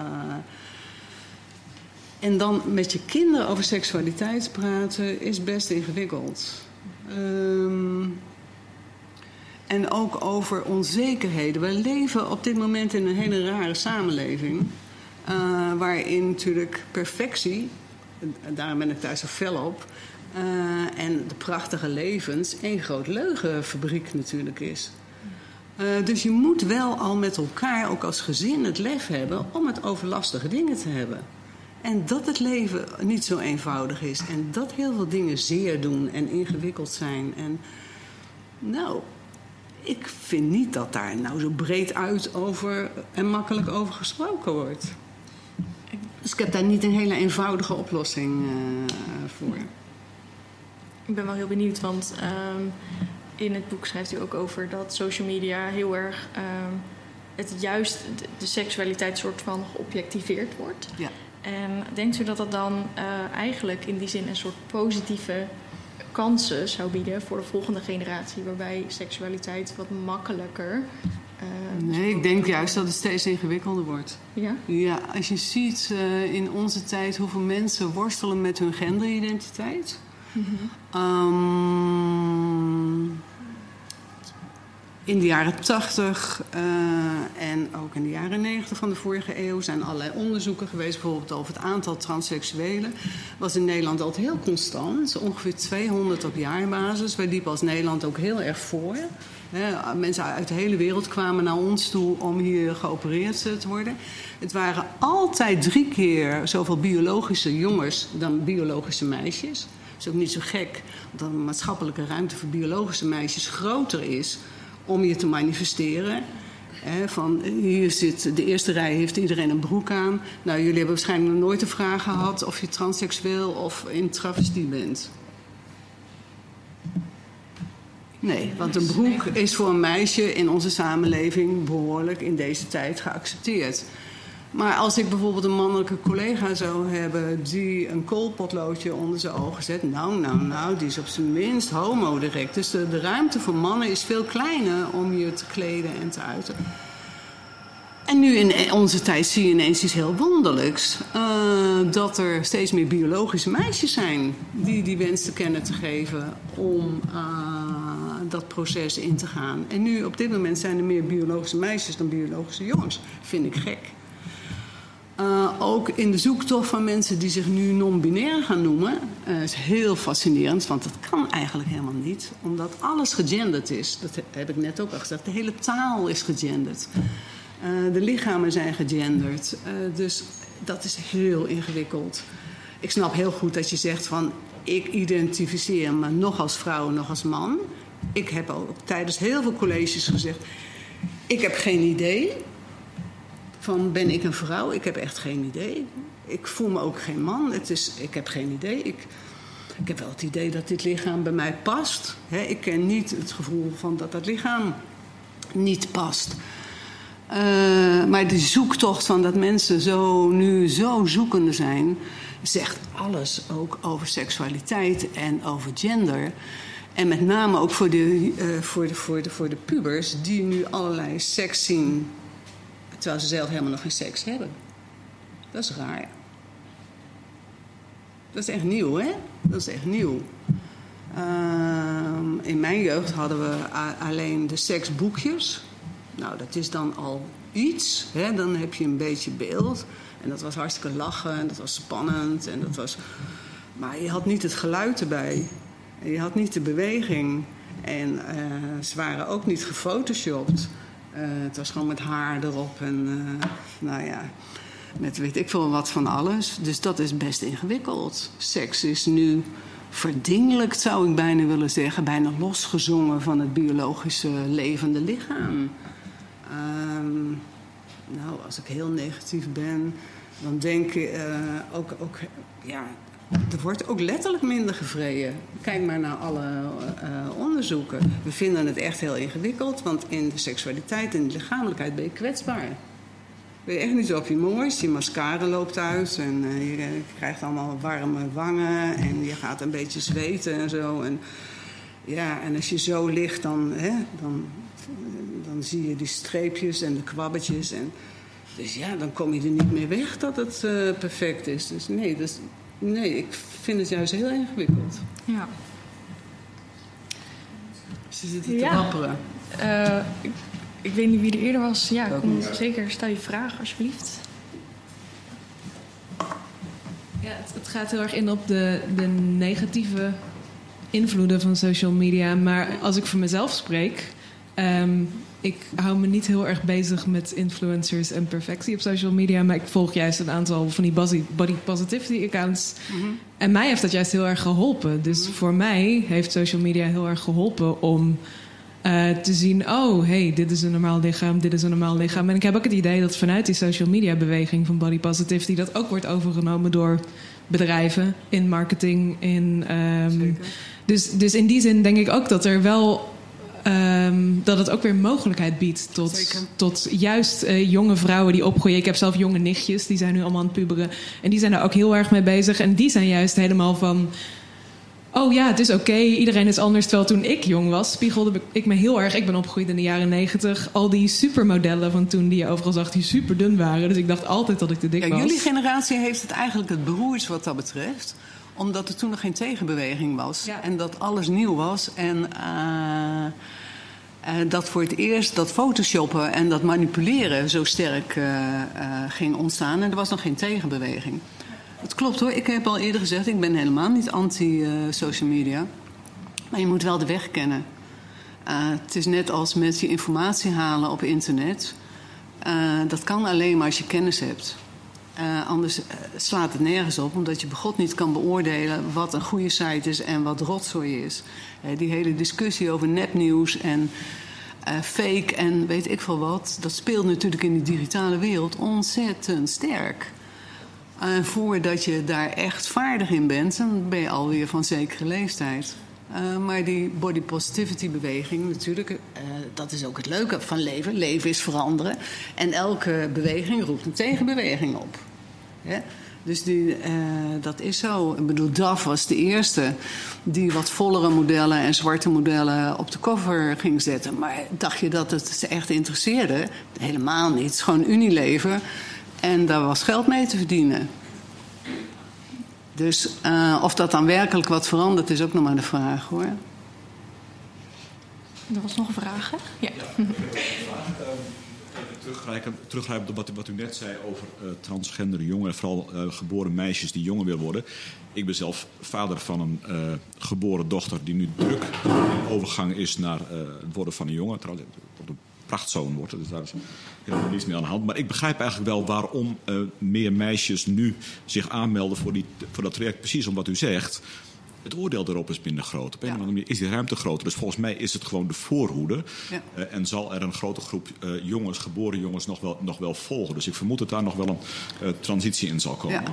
en dan met je kinderen over seksualiteit praten is best ingewikkeld. Um, en ook over onzekerheden. We leven op dit moment in een hele rare samenleving. Uh, waarin natuurlijk perfectie, daarom ben ik daar zo fel op, uh, en de prachtige levens één groot leugenfabriek natuurlijk is. Uh, dus je moet wel al met elkaar, ook als gezin, het lef hebben om het over lastige dingen te hebben. En dat het leven niet zo eenvoudig is. En dat heel veel dingen zeer doen en ingewikkeld zijn. En nou, ik vind niet dat daar nou zo breed uit over en makkelijk over gesproken wordt. Dus ik heb daar niet een hele eenvoudige oplossing uh, voor. Ik ben wel heel benieuwd, want um, in het boek schrijft u ook over dat social media heel erg um, het juist de, de seksualiteit soort van geobjectiveerd wordt. Ja. En denkt u dat dat dan uh, eigenlijk in die zin een soort positieve kansen zou bieden voor de volgende generatie, waarbij seksualiteit wat makkelijker. Uh, nee, ik denk juist dat het steeds ingewikkelder wordt. Ja? Ja, als je ziet uh, in onze tijd hoeveel mensen worstelen met hun genderidentiteit. -hmm. um, in de jaren 80 uh, en ook in de jaren 90 van de vorige eeuw zijn allerlei onderzoeken geweest, bijvoorbeeld over het aantal transseksuelen. Was in Nederland altijd heel constant, ongeveer 200 op jaarbasis. Wij liepen als Nederland ook heel erg voor. Mensen uit de hele wereld kwamen naar ons toe om hier geopereerd te worden. Het waren altijd drie keer zoveel biologische jongens dan biologische meisjes. Is ook niet zo gek, dat de maatschappelijke ruimte voor biologische meisjes groter is om je te manifesteren. van hier zit de eerste rij, heeft iedereen een broek aan. Nou, jullie hebben waarschijnlijk nog nooit de vraag gehad of je transseksueel of in travestie bent. Nee, want een broek is voor een meisje in onze samenleving behoorlijk in deze tijd geaccepteerd. Maar als ik bijvoorbeeld een mannelijke collega zou hebben die een koolpotloodje onder zijn ogen zet, nou, nou, nou, die is op zijn minst homo direct. Dus de, ruimte voor mannen is veel kleiner om je te kleden en te uiten. En nu in onze tijd zie je ineens iets heel wonderlijks. Uh, dat er steeds meer biologische meisjes zijn die die wens te kennen te geven om uh, dat proces in te gaan. En nu op dit moment zijn er meer biologische meisjes dan biologische jongens. Vind ik gek. Uh, ook in de zoektocht van mensen die zich nu non-binair gaan noemen. Uh, is heel fascinerend, want dat kan eigenlijk helemaal niet. Omdat alles gegenderd is. Dat heb ik net ook al gezegd. De hele taal is gegenderd. Uh, de lichamen zijn gegenderd. dus dat is heel ingewikkeld. Ik snap heel goed dat je zegt van... ik identificeer me nog als vrouw, nog als man. Ik heb ook tijdens heel veel colleges gezegd... ik heb geen idee van ben ik een vrouw? Ik heb echt geen idee. Ik voel me ook geen man. Het is, ik heb geen idee. Ik, ik heb wel het idee dat dit lichaam bij mij past. ik ken niet het gevoel van dat dat lichaam niet past. Uh, maar de zoektocht van dat mensen zo, nu zo zoekende zijn, zegt alles ook over seksualiteit en over gender. En met name ook voor de, uh, voor de, voor de, voor de pubers die nu allerlei seks zien terwijl ze zelf helemaal nog geen seks hebben. Dat is raar. Dat is echt nieuw, hè? Dat is echt nieuw. Uh, in mijn jeugd hadden we alleen de seksboekjes. Nou, dat is dan al iets. Hè? Dan heb je een beetje beeld. En dat was hartstikke lachen en dat was spannend. En dat was... Maar je had niet het geluid erbij. En je had niet de beweging. En uh, ze waren ook niet gefotoshopt. Uh, het was gewoon met haar erop en uh, nou ja, met weet ik veel wat van alles. Dus dat is best ingewikkeld. Seks is nu verdingelijk, zou ik bijna willen zeggen, bijna losgezongen van het biologische levende lichaam. Um, nou, als ik heel negatief ben, dan denk ik uh, ook, ook ja, er wordt ook letterlijk minder gevreden. Kijk maar naar alle uh, onderzoeken. We vinden het echt heel ingewikkeld, want in de seksualiteit en de lichamelijkheid ben je kwetsbaar. Je echt niet zo op je moois. Je mascara loopt uit en uh, je krijgt allemaal warme wangen en je gaat een beetje zweten en zo. En, ja, en als je zo ligt, dan, hè, dan, dan zie je die streepjes en de kwabbetjes. En, dus ja, dan kom je er niet meer weg dat het perfect is. Dus nee, dus Nee, ik vind het juist heel ingewikkeld. Ja. Ze zitten te wapperen. Uh, ik, ik, weet niet wie er eerder was. Ja, kom zeker. Stel je vraag, alsjeblieft. Ja, het, het, gaat heel erg in op de, de negatieve invloeden van social media. Maar als ik voor mezelf spreek... Um, ik hou me niet heel erg bezig met influencers en perfectie op social media. Maar ik volg juist een aantal van die body positivity accounts. Mhm. En mij heeft dat juist heel erg geholpen. Dus mhm. voor mij heeft social media heel erg geholpen om uh, te zien: oh, hey, dit is een normaal lichaam, dit is een normaal lichaam. En ik heb ook het idee dat vanuit die social media beweging van body positivity dat ook wordt overgenomen door bedrijven in marketing. In, um, dus, dus in die zin denk ik ook dat er wel Um, dat het ook weer mogelijkheid biedt tot, tot juist uh, jonge vrouwen die opgroeien. Ik heb zelf jonge nichtjes, die zijn nu allemaal aan het puberen. En die zijn daar ook heel erg mee bezig. En die zijn juist helemaal van... Oh ja, het is oké, iedereen is anders. Terwijl toen ik jong was, spiegelde ik me heel erg... Ik ben opgegroeid in de jaren negentig. Al die supermodellen van toen die je overal zag, die super dun waren. Dus ik dacht altijd dat ik te dik ja, was. Jullie generatie heeft het eigenlijk het beroerd wat dat betreft omdat er toen nog geen tegenbeweging was. En dat alles nieuw was. En uh, eh, dat voor het eerst dat photoshoppen en dat manipuleren zo sterk uh, ging ontstaan. En er was nog geen tegenbeweging. Het klopt hoor, ik heb al eerder gezegd, ik ben helemaal niet anti-social media. Maar je moet wel de weg kennen. het is net als met je informatie halen op internet. dat kan alleen maar als je kennis hebt. Uh, anders slaat het nergens op, omdat je God niet kan beoordelen wat een goede site is en wat rotzooi is. Uh, die hele discussie over nepnieuws en fake en weet ik veel wat, dat speelt natuurlijk in de digitale wereld ontzettend sterk. Voordat je daar echt vaardig in bent, dan ben je alweer van zekere leeftijd. Maar die body positivity beweging, natuurlijk, dat is ook het leuke van leven. Leven is veranderen. En elke beweging roept een tegenbeweging op. Dus die, uh, dat is zo. Ik bedoel, DAF was de eerste die wat vollere modellen en zwarte modellen op de cover ging zetten. Maar dacht je dat het ze echt interesseerde? Helemaal niet. Gewoon Unilever. En daar was geld mee te verdienen. Dus uh, of dat dan werkelijk wat verandert, is ook nog maar de vraag hoor. Er was nog een vraag, hè? Ja. ja teruggrijpen, teruggrijpen op wat, wat, u net zei over uh, transgender jongeren, vooral uh, geboren meisjes die jonger willen worden. Ik ben zelf vader van een uh, geboren dochter die nu druk in overgang is naar het worden van een jongen. Trouwens, de prachtzoon wordt, dus daar is helemaal niets meer aan de hand. Maar ik begrijp eigenlijk wel waarom meer meisjes nu zich aanmelden voor, die, voor dat traject. Precies om wat u zegt het oordeel erop is minder groot. Op een of andere manier is die ruimte groter. Dus volgens mij is het gewoon de voorhoede. Ja. Uh, en zal er een grote groep uh, jongens, geboren jongens, nog wel, nog wel volgen. Dus ik vermoed dat daar nog wel een transitie in zal komen. Ja.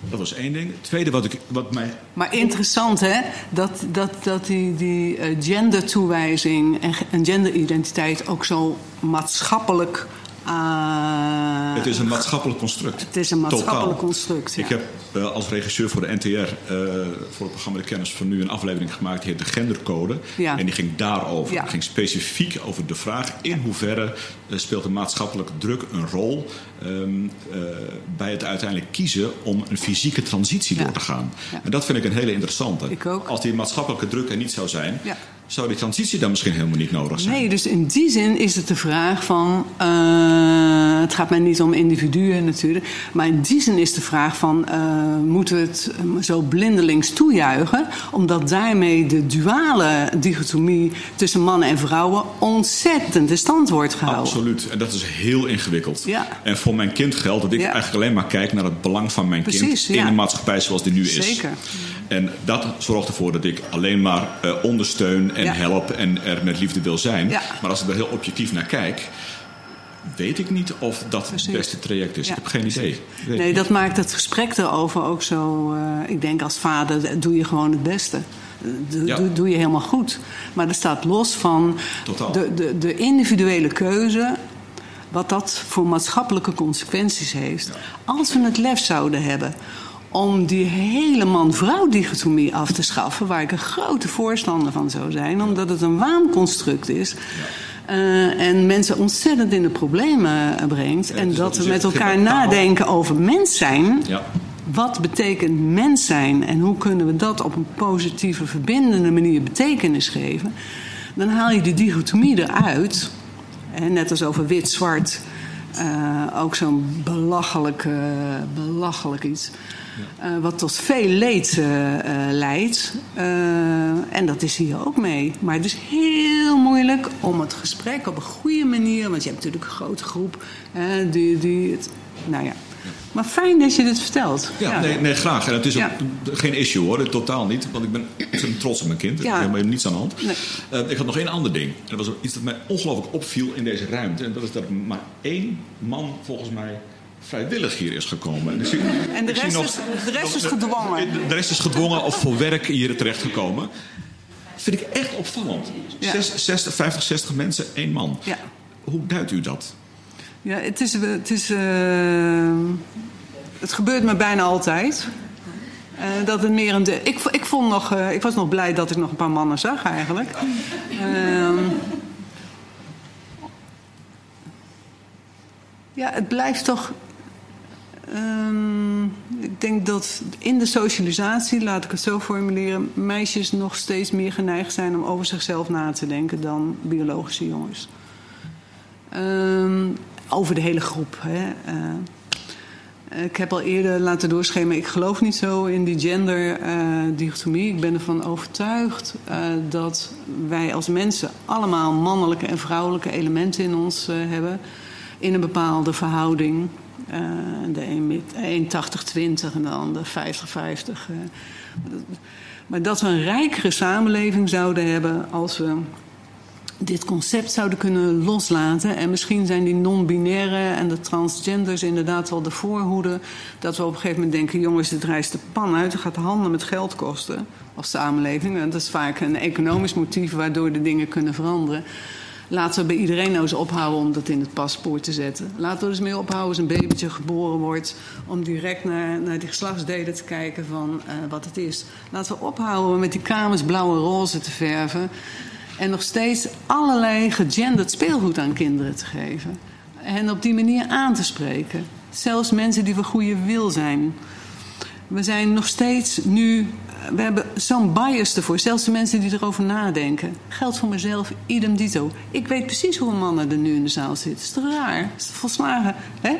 Dat was één ding. Het tweede wat, ik, wat mij. Maar interessant hè, dat, dat, dat die, die gendertoewijzing en, en genderidentiteit ook zo maatschappelijk uh, het is een maatschappelijk construct. Het is een maatschappelijk Totaal. construct. Ja. Ik heb uh, als regisseur voor de NTR uh, voor het programma De Kennis van Nu een aflevering gemaakt die heet De Gendercode. Ja. En die ging daarover. Ja. Het ging specifiek over de vraag in hoeverre speelt een maatschappelijke druk een rol um, bij het uiteindelijk kiezen om een fysieke transitie door te gaan. En dat vind ik een hele interessante. Ik ook. Als die maatschappelijke druk er niet zou zijn, zou die transitie dan misschien helemaal niet nodig zijn. Nee, dus in die zin is het de vraag van. Uh, het gaat mij niet om individuen natuurlijk. Maar in die zin is de vraag van. Uh, moeten we het zo blindelings toejuichen? Omdat daarmee de duale dichotomie tussen mannen en vrouwen ontzettend in stand wordt gehouden. Absoluut. En dat is heel ingewikkeld. Ja. En voor mijn kind geldt dat ik ja. eigenlijk alleen maar kijk naar het belang van mijn Precies, kind in een maatschappij zoals die nu is. Zeker. En dat zorgt ervoor dat ik alleen maar uh, ondersteun en help en er met liefde wil zijn. Maar als ik er heel objectief naar kijk, weet ik niet of dat Precies. het beste traject is. Ik heb geen idee. Weet nee, dat maakt het gesprek erover ook zo. Uh, ik denk als vader doe je gewoon het beste. Doe, ja. doe, doe, je helemaal goed. Maar dat staat los van de, de, de, individuele keuze. Wat dat voor maatschappelijke consequenties heeft. Ja. Als we het lef zouden hebben om die hele man-vrouw dichotomie af te schaffen, waar ik een grote voorstander van zou zijn, omdat het een waanconstruct is. Uh, en mensen ontzettend in de problemen brengt. Ja, en dus dat we met elkaar nadenken over mens zijn. Ja. Wat betekent mens zijn en hoe kunnen we dat op een positieve, verbindende manier betekenis geven? Dan haal je die dichotomie eruit. En net als over wit-zwart, uh, ook zo'n belachelijk, uh, belachelijk iets. Uh, wat tot veel leed uh, uh, leidt. en dat is hier ook mee. Maar het is heel moeilijk om het gesprek op een goede manier. Want je hebt natuurlijk een grote groep die, die het. Nou ja. Maar fijn dat je dit vertelt. Ja, ja. Nee, nee, graag. En het is ook ja. geen issue hoor, totaal niet. Want ik ben trots op mijn kind. Ja. Ik heb helemaal niets aan de hand. Nee. ik had nog één ander ding. En dat was iets dat mij ongelooflijk opviel in deze ruimte. En dat is dat maar één man volgens mij vrijwillig hier is gekomen. Dus ik, en de rest, nog, is, de rest is gedwongen? De rest is gedwongen of voor werk hier terechtgekomen. Vind ik echt opvallend. Ja. 60, 50, 60 mensen, één man. Ja. Hoe duidt u dat? Ja, het is... Het, is, uh, het gebeurt me bijna altijd. Uh, dat het meer een de, ik, ik, vond nog, uh, ik was nog blij dat ik nog een paar mannen zag eigenlijk. Uh, ja, het blijft toch Ehm, ik denk dat in de socialisatie, laat ik het zo formuleren, meisjes nog steeds meer geneigd zijn om over zichzelf na te denken dan biologische jongens. Ehm, over de hele groep. Hè. Eh, ik heb al eerder laten doorschemeren, ik geloof niet zo in die genderdichotomie. Uh, ik ben ervan overtuigd uh, dat wij als mensen allemaal mannelijke en vrouwelijke elementen in ons uh, hebben. In een bepaalde verhouding. De een 80-20 en de ander 50-50. maar dat we een rijkere samenleving zouden hebben als we dit concept zouden kunnen loslaten. En misschien zijn die non-binaire en de transgenders inderdaad wel de voorhoede. Dat we op een gegeven moment denken: jongens, dit reist de pan uit. Het gaat handen met geld kosten als samenleving. En dat is vaak een economisch motief waardoor de dingen kunnen veranderen. Laten we bij iedereen nou eens ophouden om dat in het paspoort te zetten. Laten we er eens mee ophouden als een babytje geboren wordt... om direct naar, naar die geslachtsdelen te kijken van uh, wat het is. Laten we ophouden met die kamers blauw en roze te verven... En nog steeds allerlei gegenderd speelgoed aan kinderen te geven. En op die manier aan te spreken. Zelfs mensen die voor goede wil zijn. We zijn nog steeds nu. We hebben zo'n bias ervoor. Zelfs de mensen die erover nadenken. Geldt voor mezelf, idem dito. Ik weet precies hoeveel mannen er nu in de zaal zitten. Is het raar? Is het volslagen? Hè?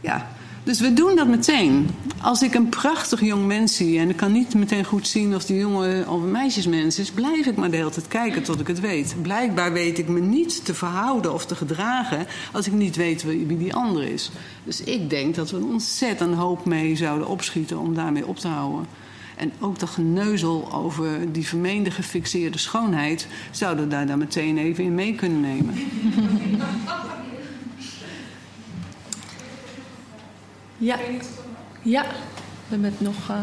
Ja. Dus we doen dat meteen. Als ik een prachtig jong mens zie en ik kan niet meteen goed zien of die jongen of een meisjesmens is, blijf ik maar de hele tijd kijken tot ik het weet. Blijkbaar weet ik me niet te verhouden of te gedragen als ik niet weet wie die ander is. Dus ik denk dat we een ontzettend hoop mee zouden opschieten om daarmee op te houden. En ook dat geneuzel over die vermeende gefixeerde schoonheid zouden we daar dan meteen even in mee kunnen nemen. Ja, ja. we met nog, uh,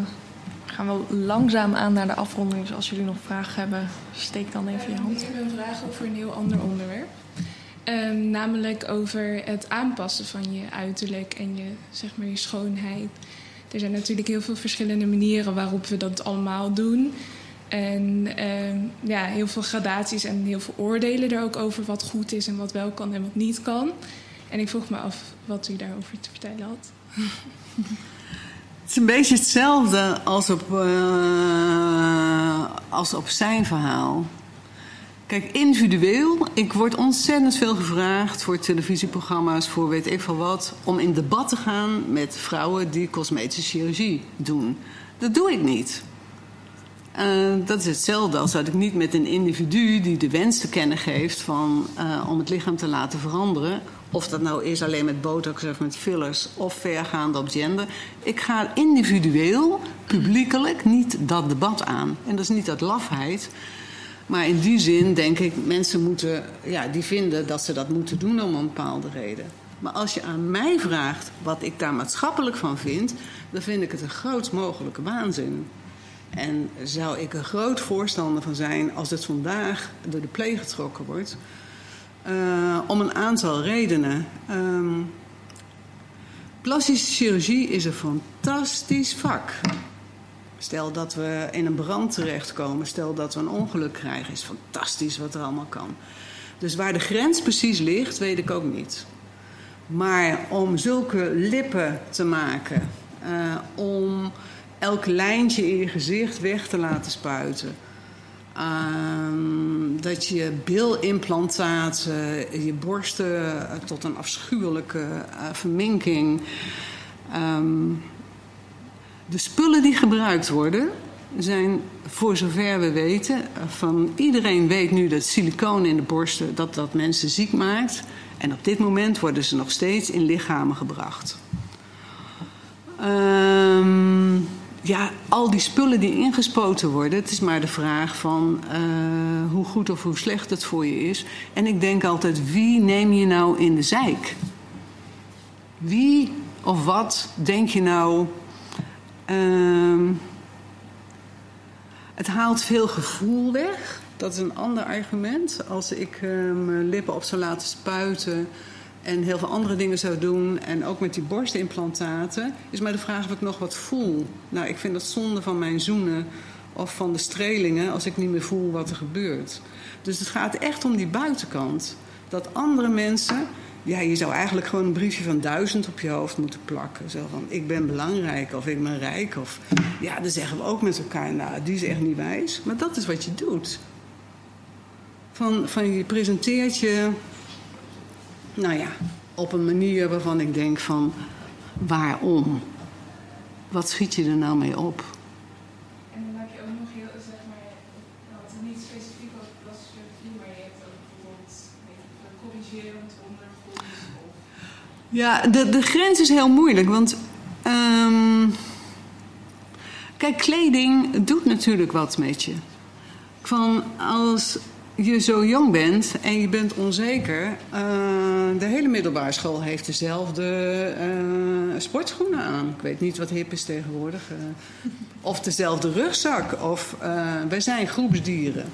gaan we langzaam aan naar de afronding. Dus als jullie nog vragen hebben, steek dan even je hand. Ik heb een vraag over een heel ander onderwerp. Um, namelijk over het aanpassen van je uiterlijk en je, zeg maar, je schoonheid. Er zijn natuurlijk heel veel verschillende manieren waarop we dat allemaal doen. En um, ja, heel veel gradaties en heel veel oordelen er ook over wat goed is en wat wel kan en wat niet kan. En ik vroeg me af wat u daarover te vertellen had. Het is een beetje hetzelfde als op, uh, als op zijn verhaal. Kijk, individueel, ik word ontzettend veel gevraagd voor televisieprogramma's, voor weet ik veel wat, om in debat te gaan met vrouwen die cosmetische chirurgie doen. Dat doe ik niet. Uh, dat is hetzelfde als dat ik niet met een individu die de wens te kennen geeft van, uh, om het lichaam te laten veranderen, of dat nou is alleen met botox of met fillers of vergaande op gender. Ik ga individueel, publiekelijk, niet dat debat aan. En dat is niet uit lafheid. Maar in die zin denk ik, mensen moeten, ja, die vinden dat ze dat moeten doen om een bepaalde reden. Maar als je aan mij vraagt wat ik daar maatschappelijk van vind, dan vind ik het een groot mogelijke waanzin. En zou ik een groot voorstander van zijn als het vandaag door de pleeg getrokken wordt. Uh, om een aantal redenen. Um, plastische chirurgie is een fantastisch vak. Stel dat we in een brand terechtkomen, stel dat we een ongeluk krijgen, is fantastisch wat er allemaal kan. Dus waar de grens precies ligt, weet ik ook niet. Maar om zulke lippen te maken, uh, om elk lijntje in je gezicht weg te laten spuiten Um, dat je bilimplantaten, je borsten eh, tot een afschuwelijke uh, verminking. Um, de spullen die gebruikt worden zijn, voor zover we weten, van iedereen weet nu dat siliconen in de borsten dat dat mensen ziek maakt. En op dit moment worden ze nog steeds in lichamen gebracht. Um, ja, al die spullen die ingespoten worden, het is maar de vraag van uh, hoe goed of hoe slecht het voor je is. En ik denk altijd, wie neem je nou in de zijk? Wie of wat denk je nou. Uh, het haalt veel gevoel weg. Dat is een ander argument. Als ik uh, mijn lippen op zou laten spuiten en heel veel andere dingen zou doen. En ook met die borstimplantaten. Is maar de vraag of ik nog wat voel. Nou, ik vind dat zonde van mijn zoenen of van de strelingen als ik niet meer voel wat er gebeurt. Dus het gaat echt om die buitenkant. Dat andere mensen ja, je zou eigenlijk gewoon een briefje van duizend op je hoofd moeten plakken. Zo van, ik ben belangrijk of ik ben rijk. Of, ja, dan zeggen we ook met elkaar, nou, die is echt niet wijs. Maar dat is wat je doet. Van, van je presenteert je, nou ja, op een manier waarvan ik denk van, waarom? Wat schiet je er nou mee op? En dan heb je ook nog heel, zeg maar, dat niet specifiek over plastische chirurgie, maar je hebt ook bijvoorbeeld corrigerend ondergrond of Ja, de, de grens is heel moeilijk, want... ehm, kijk, kleding doet natuurlijk wat met je. Van als je zo jong bent en je bent onzeker... eh, de hele middelbare school heeft dezelfde eh, sportschoenen aan. Ik weet niet wat hip is tegenwoordig. eh. of dezelfde rugzak. Of wij zijn groepsdieren.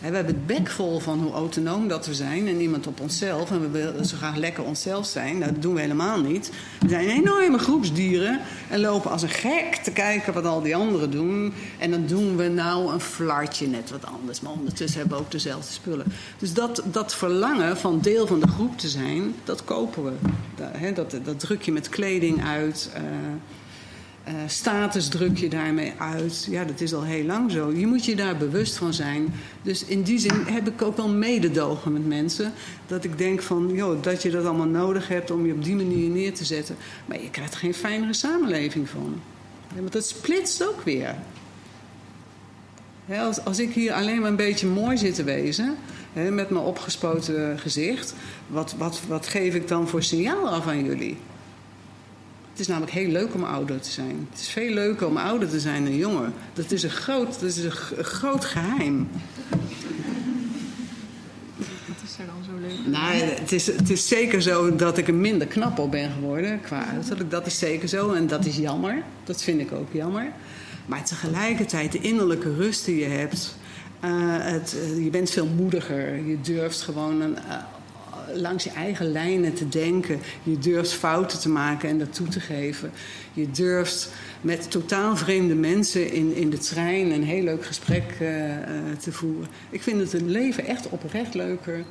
We hebben het bek vol van hoe autonoom dat we zijn en niemand op onszelf. En we willen zo graag lekker onszelf zijn. Nou, dat doen we helemaal niet. We zijn enorme groepsdieren en lopen als een gek te kijken wat al die anderen doen. En dan doen we nou een flartje net wat anders. Maar ondertussen hebben we ook dezelfde spullen. Dus dat, dat verlangen van deel van de groep te zijn, dat kopen we. Dat, dat, dat druk je met kleding uit. eh, eh, status druk je daarmee uit. Ja, dat is al heel lang zo. Je moet je daar bewust van zijn. Dus in die zin heb ik ook wel mededogen met mensen. Dat ik denk van, joh, dat je dat allemaal nodig hebt om je op die manier neer te zetten. Maar je krijgt geen fijnere samenleving van. Ja, want dat splitst ook weer. Als, ik hier alleen maar een beetje mooi zit te wezen, met mijn opgespoten gezicht, wat, wat, wat geef ik dan voor signaal af aan jullie? Het is namelijk heel leuk om ouder te zijn. Het is veel leuker om ouder te zijn dan jonger. Dat is een groot, dat is een, groot geheim. Wat is er dan zo leuk? Nou, het is, het is zeker zo dat ik een minder knap op ben geworden qua uiterlijk. Dat is zeker zo en dat is jammer. Dat vind ik ook jammer. Maar tegelijkertijd de innerlijke rust die je hebt. eh, het, eh, je bent veel moediger. Je durft gewoon een, eh, langs je eigen lijnen te denken. Je durft fouten te maken en dat toe te geven. Je durft met totaal vreemde mensen in, in de trein een heel leuk gesprek eh, eh, te voeren. Ik vind het een leven echt oprecht leuker.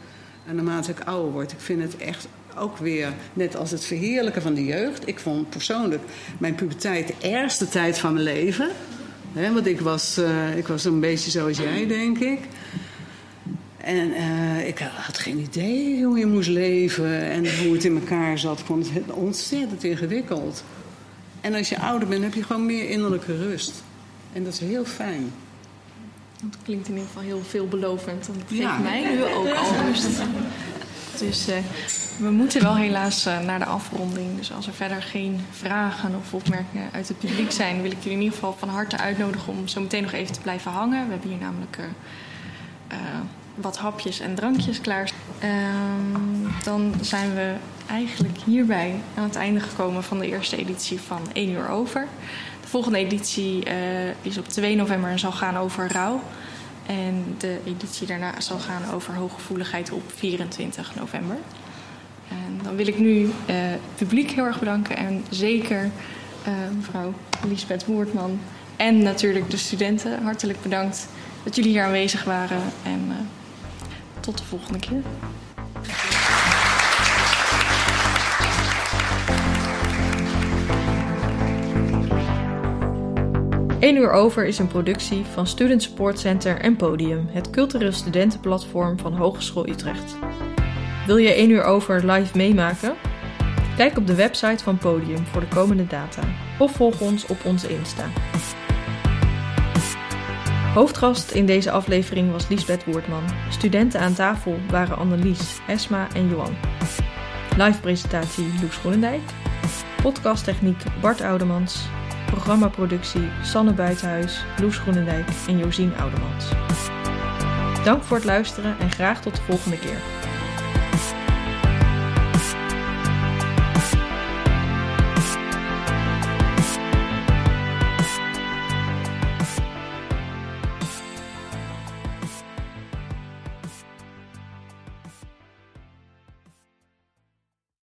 En naarmate ik ouder word, ik vind het echt ook weer, net als het verheerlijken van de jeugd. Ik vond persoonlijk mijn puberteit de ergste tijd van mijn leven. Hè, want ik was, eh, ik was een beetje zoals jij, denk ik. En eh, ik had geen idee hoe je moest leven en hoe het in elkaar zat. Ik vond het ontzettend ingewikkeld. En als je ouder bent, heb je gewoon meer innerlijke rust. En dat is heel fijn. Dat klinkt in ieder geval heel veelbelovend. En dat geeft Ja. mij nu ook al rust. Dus eh, we moeten wel helaas eh, naar de afronding. Dus als er verder geen vragen of opmerkingen uit het publiek zijn... wil ik jullie in ieder geval van harte uitnodigen om zo meteen nog even te blijven hangen. We hebben hier namelijk wat hapjes en drankjes klaar. Ehm, dan zijn we eigenlijk hierbij aan het einde gekomen van de eerste editie van 1 uur over. De volgende editie eh, is op 2 november en zal gaan over rouw. En de editie daarna zal gaan over hooggevoeligheid op 24 november. En dan wil ik nu eh, het publiek heel erg bedanken. En zeker eh, mevrouw Lisbeth Woertman. En natuurlijk de studenten. Hartelijk bedankt dat jullie hier aanwezig waren. En tot de volgende keer. 1 uur over is een productie van Student Support Center en Podium, het cultureel studentenplatform van Hogeschool Utrecht. Wil je 1 uur over live meemaken? Kijk op de website van Podium voor de komende data of volg ons op onze Insta. Hoofdgast in deze aflevering was Liesbeth Woertman. Studenten aan tafel waren Annelies, Esma en Johan. Live presentatie Loes Groenendijk. Podcasttechniek Bart Oudemans. Programmaproductie Sanne Buitenhuis, Loes Groenendijk en Josien Oudemans. Dank voor het luisteren en graag tot de volgende keer.